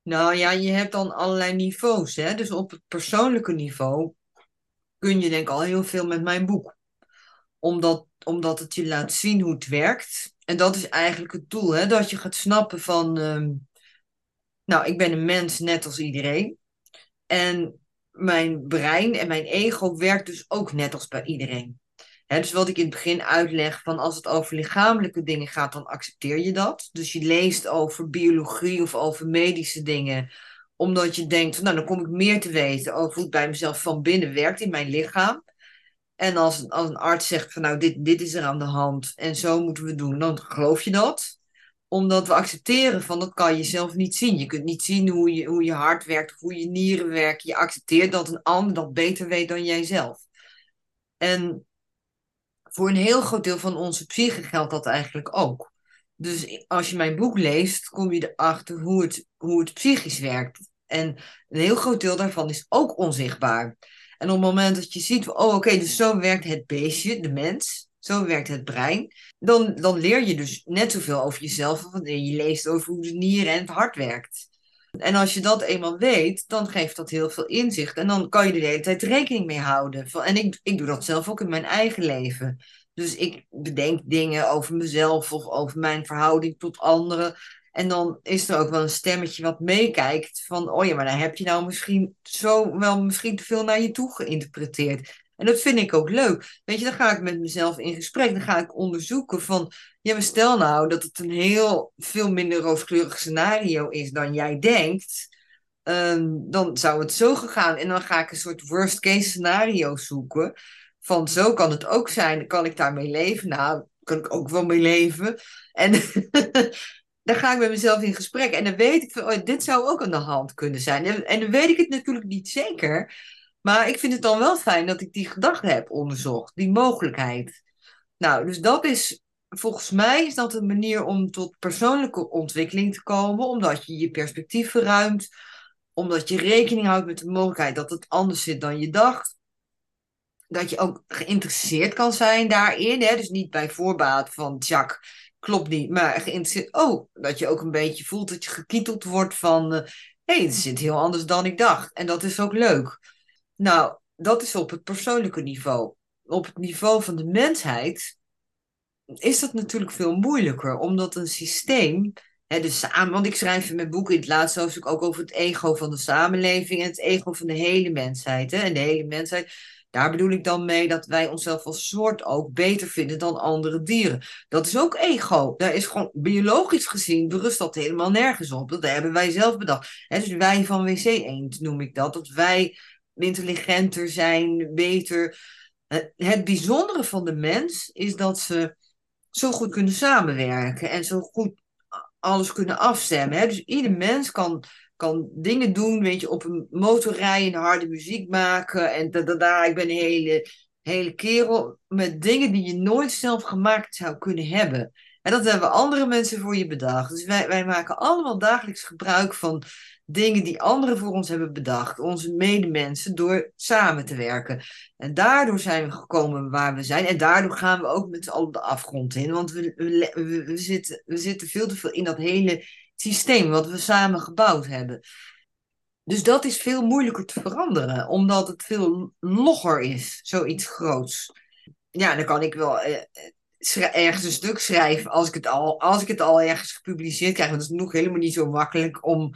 S3: Nou ja, je hebt dan allerlei niveaus. Hè? Dus op het persoonlijke niveau kun je denk ik al heel veel met mijn boek. Omdat, omdat het je laat zien hoe het werkt. En dat is eigenlijk het doel. Hè? Dat je gaat snappen van... Ehm, nou, ik ben een mens net als iedereen. En mijn brein en mijn ego werkt dus ook net als bij iedereen. dus wat ik in het begin uitleg, van als het over lichamelijke dingen gaat, dan accepteer je dat. Dus je leest over biologie of over medische dingen, omdat je denkt, nou dan kom ik meer te weten over hoe het bij mezelf van binnen werkt in mijn lichaam. En als, als een arts zegt van nou dit, dit is er aan de hand en zo moeten we doen, dan geloof je dat omdat we accepteren van dat kan je zelf niet zien. Je kunt niet zien hoe je, hoe je hart werkt hoe je nieren werken. Je accepteert dat een ander dat beter weet dan jijzelf. En voor een heel groot deel van onze psyche geldt dat eigenlijk ook. Dus als je mijn boek leest, kom je erachter hoe het, hoe het psychisch werkt. En een heel groot deel daarvan is ook onzichtbaar. En op het moment dat je ziet, oh oké, dus zo werkt het beestje, de mens, zo werkt het brein. Dan, dan leer je dus net zoveel over jezelf wanneer je leest over hoe de nieren en het hart werkt. En als je dat eenmaal weet, dan geeft dat heel veel inzicht. En dan kan je de hele tijd rekening mee houden. En ik, ik doe dat zelf ook in mijn eigen leven. Dus ik bedenk dingen over mezelf of over mijn verhouding tot anderen. En dan is er ook wel een stemmetje wat meekijkt van, oh ja, maar dan heb je nou misschien zo wel misschien te veel naar je toe geïnterpreteerd. En dat vind ik ook leuk. Weet je, dan ga ik met mezelf in gesprek. Dan ga ik onderzoeken van, ja, maar stel nou dat het een heel veel minder rooskleurig scenario is dan jij denkt. Ehm, dan zou het zo gegaan. En dan ga ik een soort worst case scenario zoeken. Van zo kan het ook zijn. Kan ik daarmee leven? Nou, kan ik ook wel mee leven. En dan ga ik met mezelf in gesprek. En dan weet ik van, oh, dit zou ook aan de hand kunnen zijn. En, en dan weet ik het natuurlijk niet zeker. Maar ik vind het dan wel fijn dat ik die gedachte heb onderzocht, die mogelijkheid. Nou, dus dat is, volgens mij is dat een manier om tot persoonlijke ontwikkeling te komen, omdat je je perspectief verruimt, omdat je rekening houdt met de mogelijkheid dat het anders zit dan je dacht. Dat je ook geïnteresseerd kan zijn daarin, hè? dus niet bij voorbaat van Jack, klopt niet, maar geïnteresseerd. Oh, dat je ook een beetje voelt dat je gekieteld wordt van, hé, hey, het zit heel anders dan ik dacht. En dat is ook leuk. Nou, dat is op het persoonlijke niveau. Op het niveau van de mensheid is dat natuurlijk veel moeilijker, omdat een systeem, hè, de samen, want ik schrijf in mijn boek in het laatste hoofdstuk ook over het ego van de samenleving en het ego van de hele mensheid. Hè, en de hele mensheid, daar bedoel ik dan mee dat wij onszelf als soort ook beter vinden dan andere dieren. Dat is ook ego. Daar is gewoon biologisch gezien berust dat helemaal nergens op. Dat hebben wij zelf bedacht. Dus wij van WC Eend noem ik dat. Dat wij intelligenter zijn, beter. Het bijzondere van de mens is dat ze zo goed kunnen samenwerken en zo goed alles kunnen afstemmen. Dus ieder mens kan, kan dingen doen, weet je, op een motor rijden, harde muziek maken en da, Ik ben een hele, hele kerel met dingen die je nooit zelf gemaakt zou kunnen hebben. En dat hebben andere mensen voor je bedacht. Dus wij, wij maken allemaal dagelijks gebruik van dingen die anderen voor ons hebben bedacht, onze medemensen, door samen te werken. En daardoor zijn we gekomen waar we zijn. En daardoor gaan we ook met z'n allen de afgrond in. Want we, we, we, zitten, we zitten veel te veel in dat hele systeem wat we samen gebouwd hebben. Dus dat is veel moeilijker te veranderen, omdat het veel logger is, zoiets groots. ja, dan kan ik wel eh, ergens een stuk schrijven als ik, het al, als ik het al ergens gepubliceerd krijg. Want het is nog helemaal niet zo makkelijk om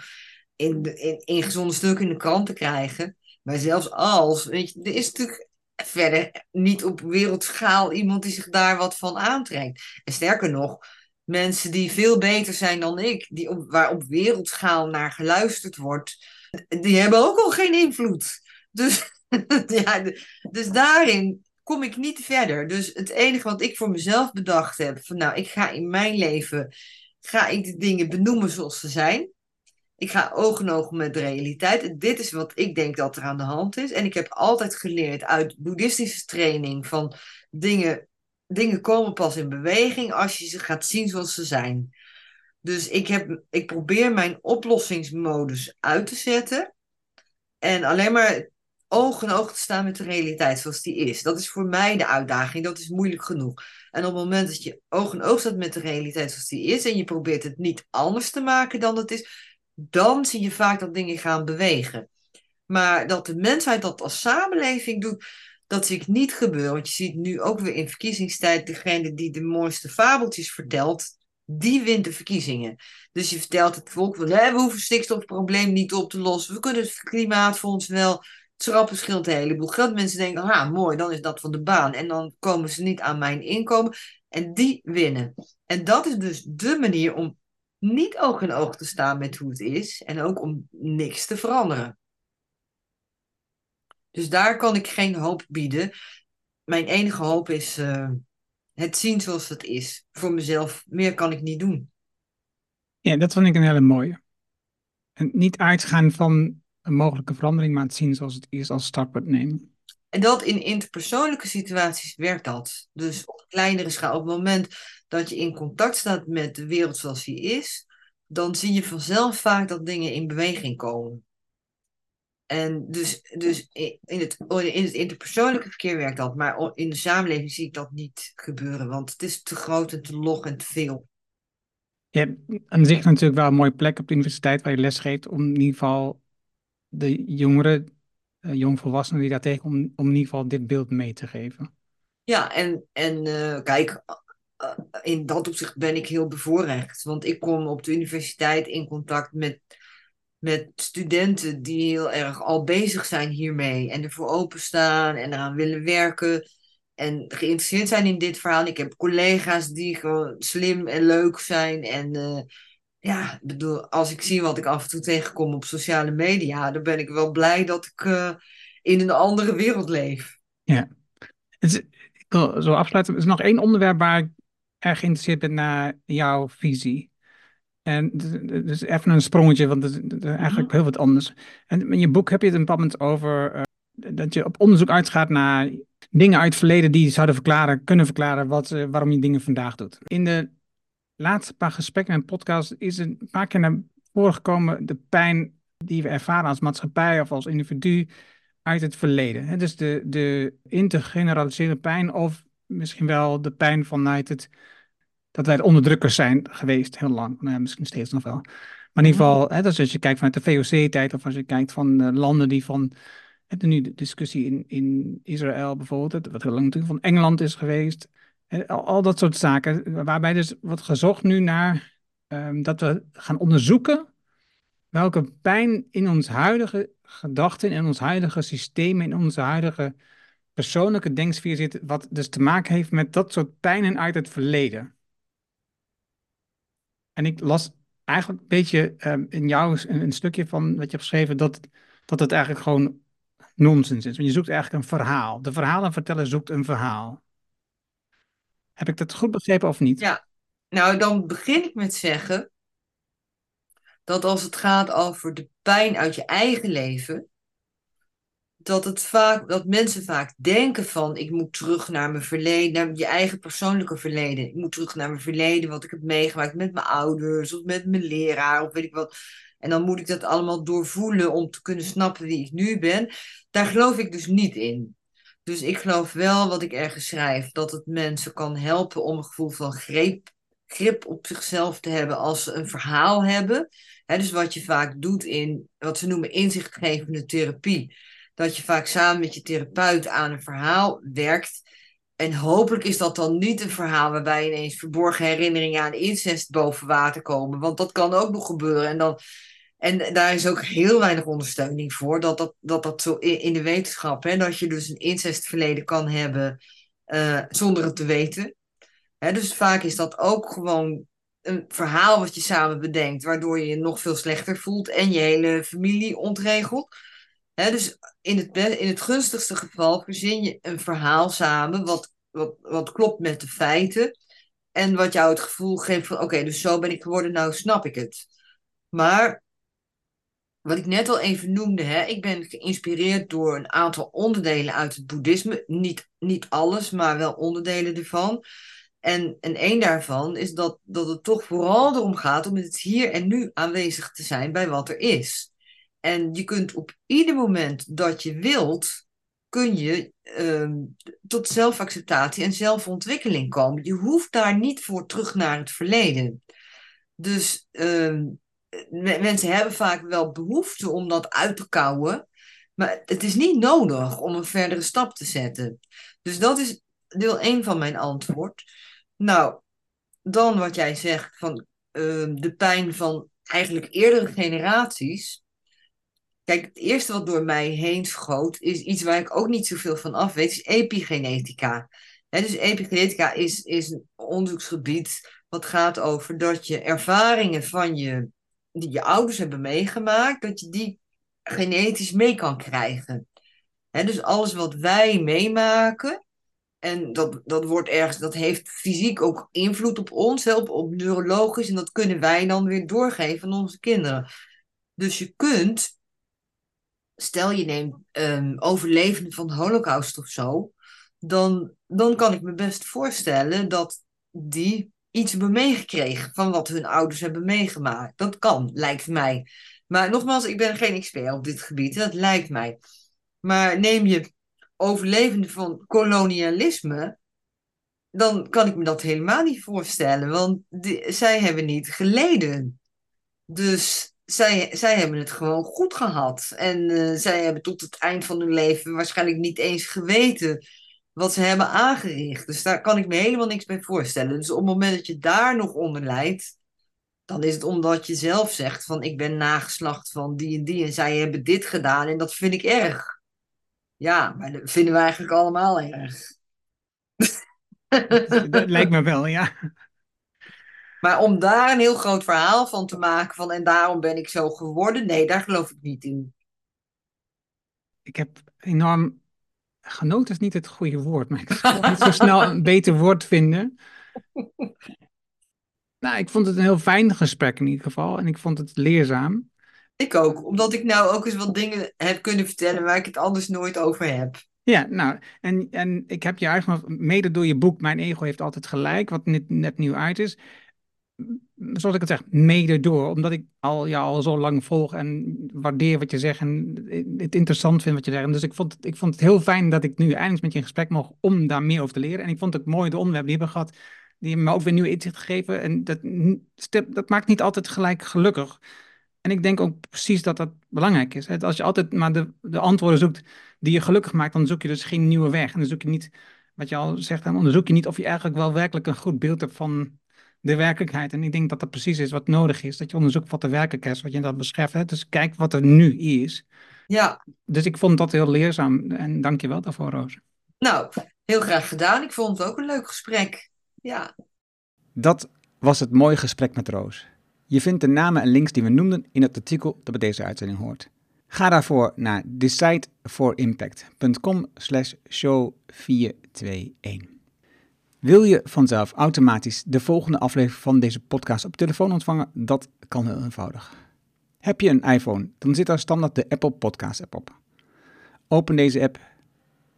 S3: in, in, in gezonde stukken in de krant te krijgen. Maar zelfs als, weet je, er is natuurlijk verder niet op wereldschaal iemand die zich daar wat van aantrekt. En sterker nog, mensen die veel beter zijn dan ik, die waar op wereldschaal naar geluisterd wordt, die hebben ook al geen invloed. Dus, ja, dus daarin kom ik niet verder. Dus het enige wat ik voor mezelf bedacht heb, van nou, ik ga in mijn leven, ga ik de dingen benoemen zoals ze zijn. Ik ga oog in oog met de realiteit. Dit is wat ik denk dat er aan de hand is. En ik heb altijd geleerd uit boeddhistische training van dingen, dingen komen pas in beweging als je ze gaat zien zoals ze zijn. Dus ik, heb, ik probeer mijn oplossingsmodus uit te zetten. En alleen maar oog in oog te staan met de realiteit zoals die is. Dat is voor mij de uitdaging. Dat is moeilijk genoeg. En op het moment dat je oog in oog staat met de realiteit zoals die is. En je probeert het niet anders te maken dan het is dan zie je vaak dat dingen gaan bewegen. Maar dat de mensheid dat als samenleving doet, dat zie ik niet gebeuren. Want je ziet nu ook weer in verkiezingstijd, degene die de mooiste fabeltjes vertelt, die wint de verkiezingen. Dus je vertelt het volk, we hoeven stikstofprobleem niet op te lossen. We kunnen het klimaatfonds wel schrappen scheelt een heleboel geld. Mensen denken, ah mooi, dan is dat van de baan. En dan komen ze niet aan mijn inkomen. En die winnen. En dat is dus de manier om niet oog in oog te staan met hoe het is en ook om niks te veranderen. Dus daar kan ik geen hoop bieden. Mijn enige hoop is uh, het zien zoals het is. Voor mezelf, meer kan ik niet doen.
S1: Ja, dat vond ik een hele mooie. En niet uitgaan van een mogelijke verandering, maar het zien zoals het is als startpunt nemen.
S3: En dat in interpersoonlijke situaties werkt dat. Dus op kleinere schaal. Op het moment dat je in contact staat met de wereld zoals die is, dan zie je vanzelf vaak dat dingen in beweging komen. En dus, dus in, het, in het interpersoonlijke verkeer werkt dat, maar in de samenleving zie ik dat niet gebeuren, want het is te groot en te log en te veel.
S1: Je hebt aan zich natuurlijk wel een mooie plek op de universiteit waar je les geeft om in ieder geval de jongeren, uh, jongvolwassenen die daar tegen, om, om in ieder geval dit beeld mee te geven.
S3: Ja, en, en uh, kijk, uh, in dat opzicht ben ik heel bevoorrecht. Want ik kom op de universiteit in contact met, met studenten die heel erg al bezig zijn hiermee. En ervoor openstaan en eraan willen werken. En geïnteresseerd zijn in dit verhaal. Ik heb collega's die gewoon slim en leuk zijn. En uh, ja, bedoel, als ik zie wat ik af en toe tegenkom op sociale media, dan ben ik wel blij dat ik uh, in een andere wereld leef.
S1: Ja. ik wil zo afsluiten. Er is nog één onderwerp waar ik erg geïnteresseerd ben naar jouw visie. En dus even een sprongetje, want het is eigenlijk heel wat anders. En in je boek heb je het een bepaald moment over uh, dat je op onderzoek uitgaat naar dingen uit het verleden die zouden verklaren, kunnen verklaren wat, uh, waarom je dingen vandaag doet. In de laatste paar gesprekken en podcast is een paar keer naar voren gekomen de pijn die we ervaren als maatschappij of als individu uit het verleden. Dus de, de intergeneraliseerde pijn of misschien wel de pijn vanuit het dat wij de onderdrukkers zijn geweest heel lang. Nou, misschien steeds nog wel. Maar in ieder geval, hè, dus als je kijkt vanuit de VOC-tijd of als je kijkt van uh, landen die van. Hè, nu de discussie in, in Israël bijvoorbeeld, wat heel lang natuurlijk van Engeland is geweest. Hè, al, al, dat soort zaken, waarbij dus wordt gezocht nu naar um, dat we gaan onderzoeken welke pijn in ons huidige gedachten, in ons huidige systeem, in onze huidige persoonlijke denksfeer zit, wat dus te maken heeft met dat soort pijnen uit het verleden. En ik las eigenlijk een beetje um, in jou een, een, stukje van wat je hebt geschreven, dat, dat het eigenlijk gewoon nonsens is. Want je zoekt eigenlijk een verhaal. De verhalenverteller zoekt een verhaal. Heb ik dat goed begrepen of niet?
S3: Ja, nou dan begin ik met zeggen dat als het gaat over de pijn uit je eigen leven, dat, het vaak, dat mensen vaak denken van ik moet terug naar mijn verleden, naar je eigen persoonlijke verleden. Ik moet terug naar mijn verleden, wat ik heb meegemaakt met mijn ouders of met mijn leraar of weet ik wat. En dan moet ik dat allemaal doorvoelen om te kunnen snappen wie ik nu ben. Daar geloof ik dus niet in. Dus ik geloof wel wat ik ergens schrijf, dat het mensen kan helpen om een gevoel van greep, grip op zichzelf te hebben als ze een verhaal hebben. dus wat je vaak doet in wat ze noemen inzichtgevende therapie dat je vaak samen met je therapeut aan een verhaal werkt. en hopelijk is dat dan niet een verhaal waarbij ineens verborgen herinneringen aan incest boven water komen. Want dat kan ook nog gebeuren. En, dan, en daar is ook heel weinig ondersteuning voor. Dat dat, dat, dat zo in, de wetenschap. Hè, dat je dus een incestverleden kan hebben uh, zonder het te weten. Hè, dus vaak is dat ook gewoon een verhaal wat je samen bedenkt. Waardoor je je nog veel slechter voelt. En je hele familie ontregelt. Dus in het, in het gunstigste geval verzin je een verhaal samen wat, wat, wat klopt met de feiten. En wat jou het gevoel geeft van oké, dus zo ben ik geworden, nou snap ik het. Maar wat ik net al even noemde, hè, ik ben geïnspireerd door een aantal onderdelen uit het boeddhisme. Niet, niet alles, maar wel onderdelen ervan. En, en een daarvan is dat, dat het toch vooral erom gaat om het hier en nu aanwezig te zijn bij wat er is. En je kunt op ieder moment dat je wilt, kun je uh, tot zelfacceptatie en zelfontwikkeling komen. Je hoeft daar niet voor terug naar het verleden. Dus uh, mensen hebben vaak wel behoefte om dat uit te kouwen. Maar het is niet nodig om een verdere stap te zetten. Dus dat is deel 1 van mijn antwoord. Nou, dan wat jij zegt van uh, de pijn van eigenlijk eerdere generaties. Kijk, het eerste wat door mij heen schoot, is iets waar ik ook niet zoveel van af weet, is epigenetica. dus epigenetica is, is een onderzoeksgebied wat gaat over dat je ervaringen van je, die je ouders hebben meegemaakt, dat je die genetisch mee kan krijgen. dus alles wat wij meemaken, en dat, dat wordt ergens, dat heeft fysiek ook invloed op ons, op, op neurologisch, en dat kunnen wij dan weer doorgeven aan onze kinderen. Dus je kunt stel je neemt um, overlevenden van de holocaust of zo, dan, dan kan ik me best voorstellen dat die iets hebben meegekregen van wat hun ouders hebben meegemaakt. Dat kan, lijkt mij. Maar nogmaals, ik ben geen expert op dit gebied, dat lijkt mij. Maar neem je overlevenden van kolonialisme, dan kan ik me dat helemaal niet voorstellen, want die, zij hebben niet geleden. Dus zij, zij hebben het gewoon goed gehad. En uh, zij hebben tot het eind van hun leven waarschijnlijk niet eens geweten wat ze hebben aangericht. Dus daar kan ik me helemaal niks bij voorstellen. Dus op het moment dat je daar nog onder lijdt, dan is het omdat je zelf zegt van ik ben nageslacht van die en die en zij hebben dit gedaan en dat vind ik erg. Ja, maar dat vinden we eigenlijk allemaal erg.
S1: Dat lijkt me wel, ja.
S3: Maar om daar een heel groot verhaal van te maken van en daarom ben ik zo geworden, nee, daar geloof ik niet in.
S1: Ik heb enorm genoten is niet het goede woord, maar ik kan niet zo snel een beter woord vinden. Nou, ik vond het een heel fijn gesprek in ieder geval en ik vond het leerzaam.
S3: Ik ook, omdat ik nou ook eens wat dingen heb kunnen vertellen waar ik het anders nooit over heb.
S1: Ja, nou, en, en ik heb je eigenlijk mede door je boek Mijn Ego heeft altijd gelijk, wat net, net nieuw uit is, zoals ik het zeg, mede door. Omdat ik al, ja, al zo lang volg en waardeer wat je zegt en het interessant vind wat je zegt. En dus ik vond, het, ik vond het heel fijn dat ik nu eindelijk met je in gesprek mocht om daar meer over te leren. En ik vond het mooi de onderwerpen die we hebben gehad. Die me ook weer nieuw inzicht gegeven. En dat, dat maakt niet altijd gelijk gelukkig. En ik denk ook precies dat dat belangrijk is. Als je altijd maar de, de antwoorden zoekt die je gelukkig maakt, dan zoek je dus geen nieuwe weg. En dan zoek je niet, wat je al zegt, dan onderzoek je niet of je eigenlijk wel werkelijk een goed beeld hebt van de werkelijkheid. En ik denk dat dat precies is wat nodig is. Dat je onderzoekt wat de werkelijkheid is, wat je dat beschrijft. Hè? Dus kijk wat er nu is.
S3: Ja.
S1: Dus ik vond dat heel leerzaam. En dank je wel daarvoor, Roos.
S3: Nou, heel graag gedaan. Ik vond het ook een leuk gesprek. Ja.
S1: Dat was het mooie gesprek met Roos. Je vindt de namen en links die we noemden in het artikel dat bij deze uitzending hoort. Ga daarvoor naar decideforimpact.com slash show 421. Wil je vanzelf automatisch de volgende aflevering van deze podcast op telefoon ontvangen? Dat kan heel eenvoudig. Heb je een iPhone, dan zit daar standaard de Apple Podcast app op. Open deze app,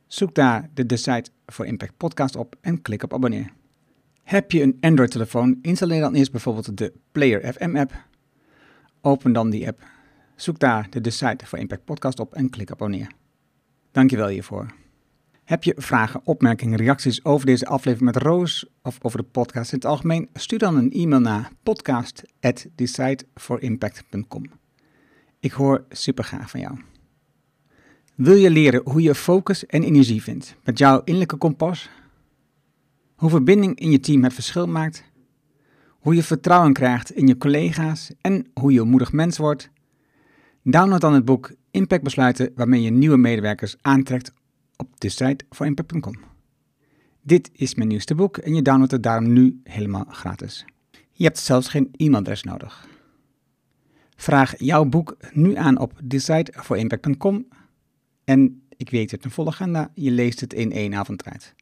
S1: zoek daar de Decide for Impact podcast op en klik op abonneer. Heb je een Android-telefoon, installeer dan eerst bijvoorbeeld de Player FM app. Open dan die app, zoek daar de Decide for Impact podcast op en klik op abonneer. Dankjewel hiervoor. Heb je vragen, opmerkingen, reacties over deze aflevering met Roos of over de podcast in het algemeen? Stuur dan een e-mail naar podcast@decideforimpact.com. Ik hoor super graag van jou. Wil je leren hoe je focus en energie vindt met jouw innerlijke kompas? hoe verbinding in je team het verschil maakt, hoe je vertrouwen krijgt in je collega's en hoe je een moedig mens wordt. Download dan het boek Impact Besluiten waarmee je nieuwe medewerkers aantrekt op de site voor impact.com. Dit is mijn nieuwste boek en je downloadt het daarom nu helemaal gratis. Je hebt zelfs geen e-mailadres nodig. Vraag jouw boek nu aan op decideforimpact.com en ik weet het een volle agenda, je leest het in één avond tijd.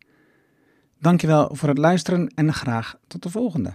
S1: Dankjewel voor het luisteren en graag tot de volgende.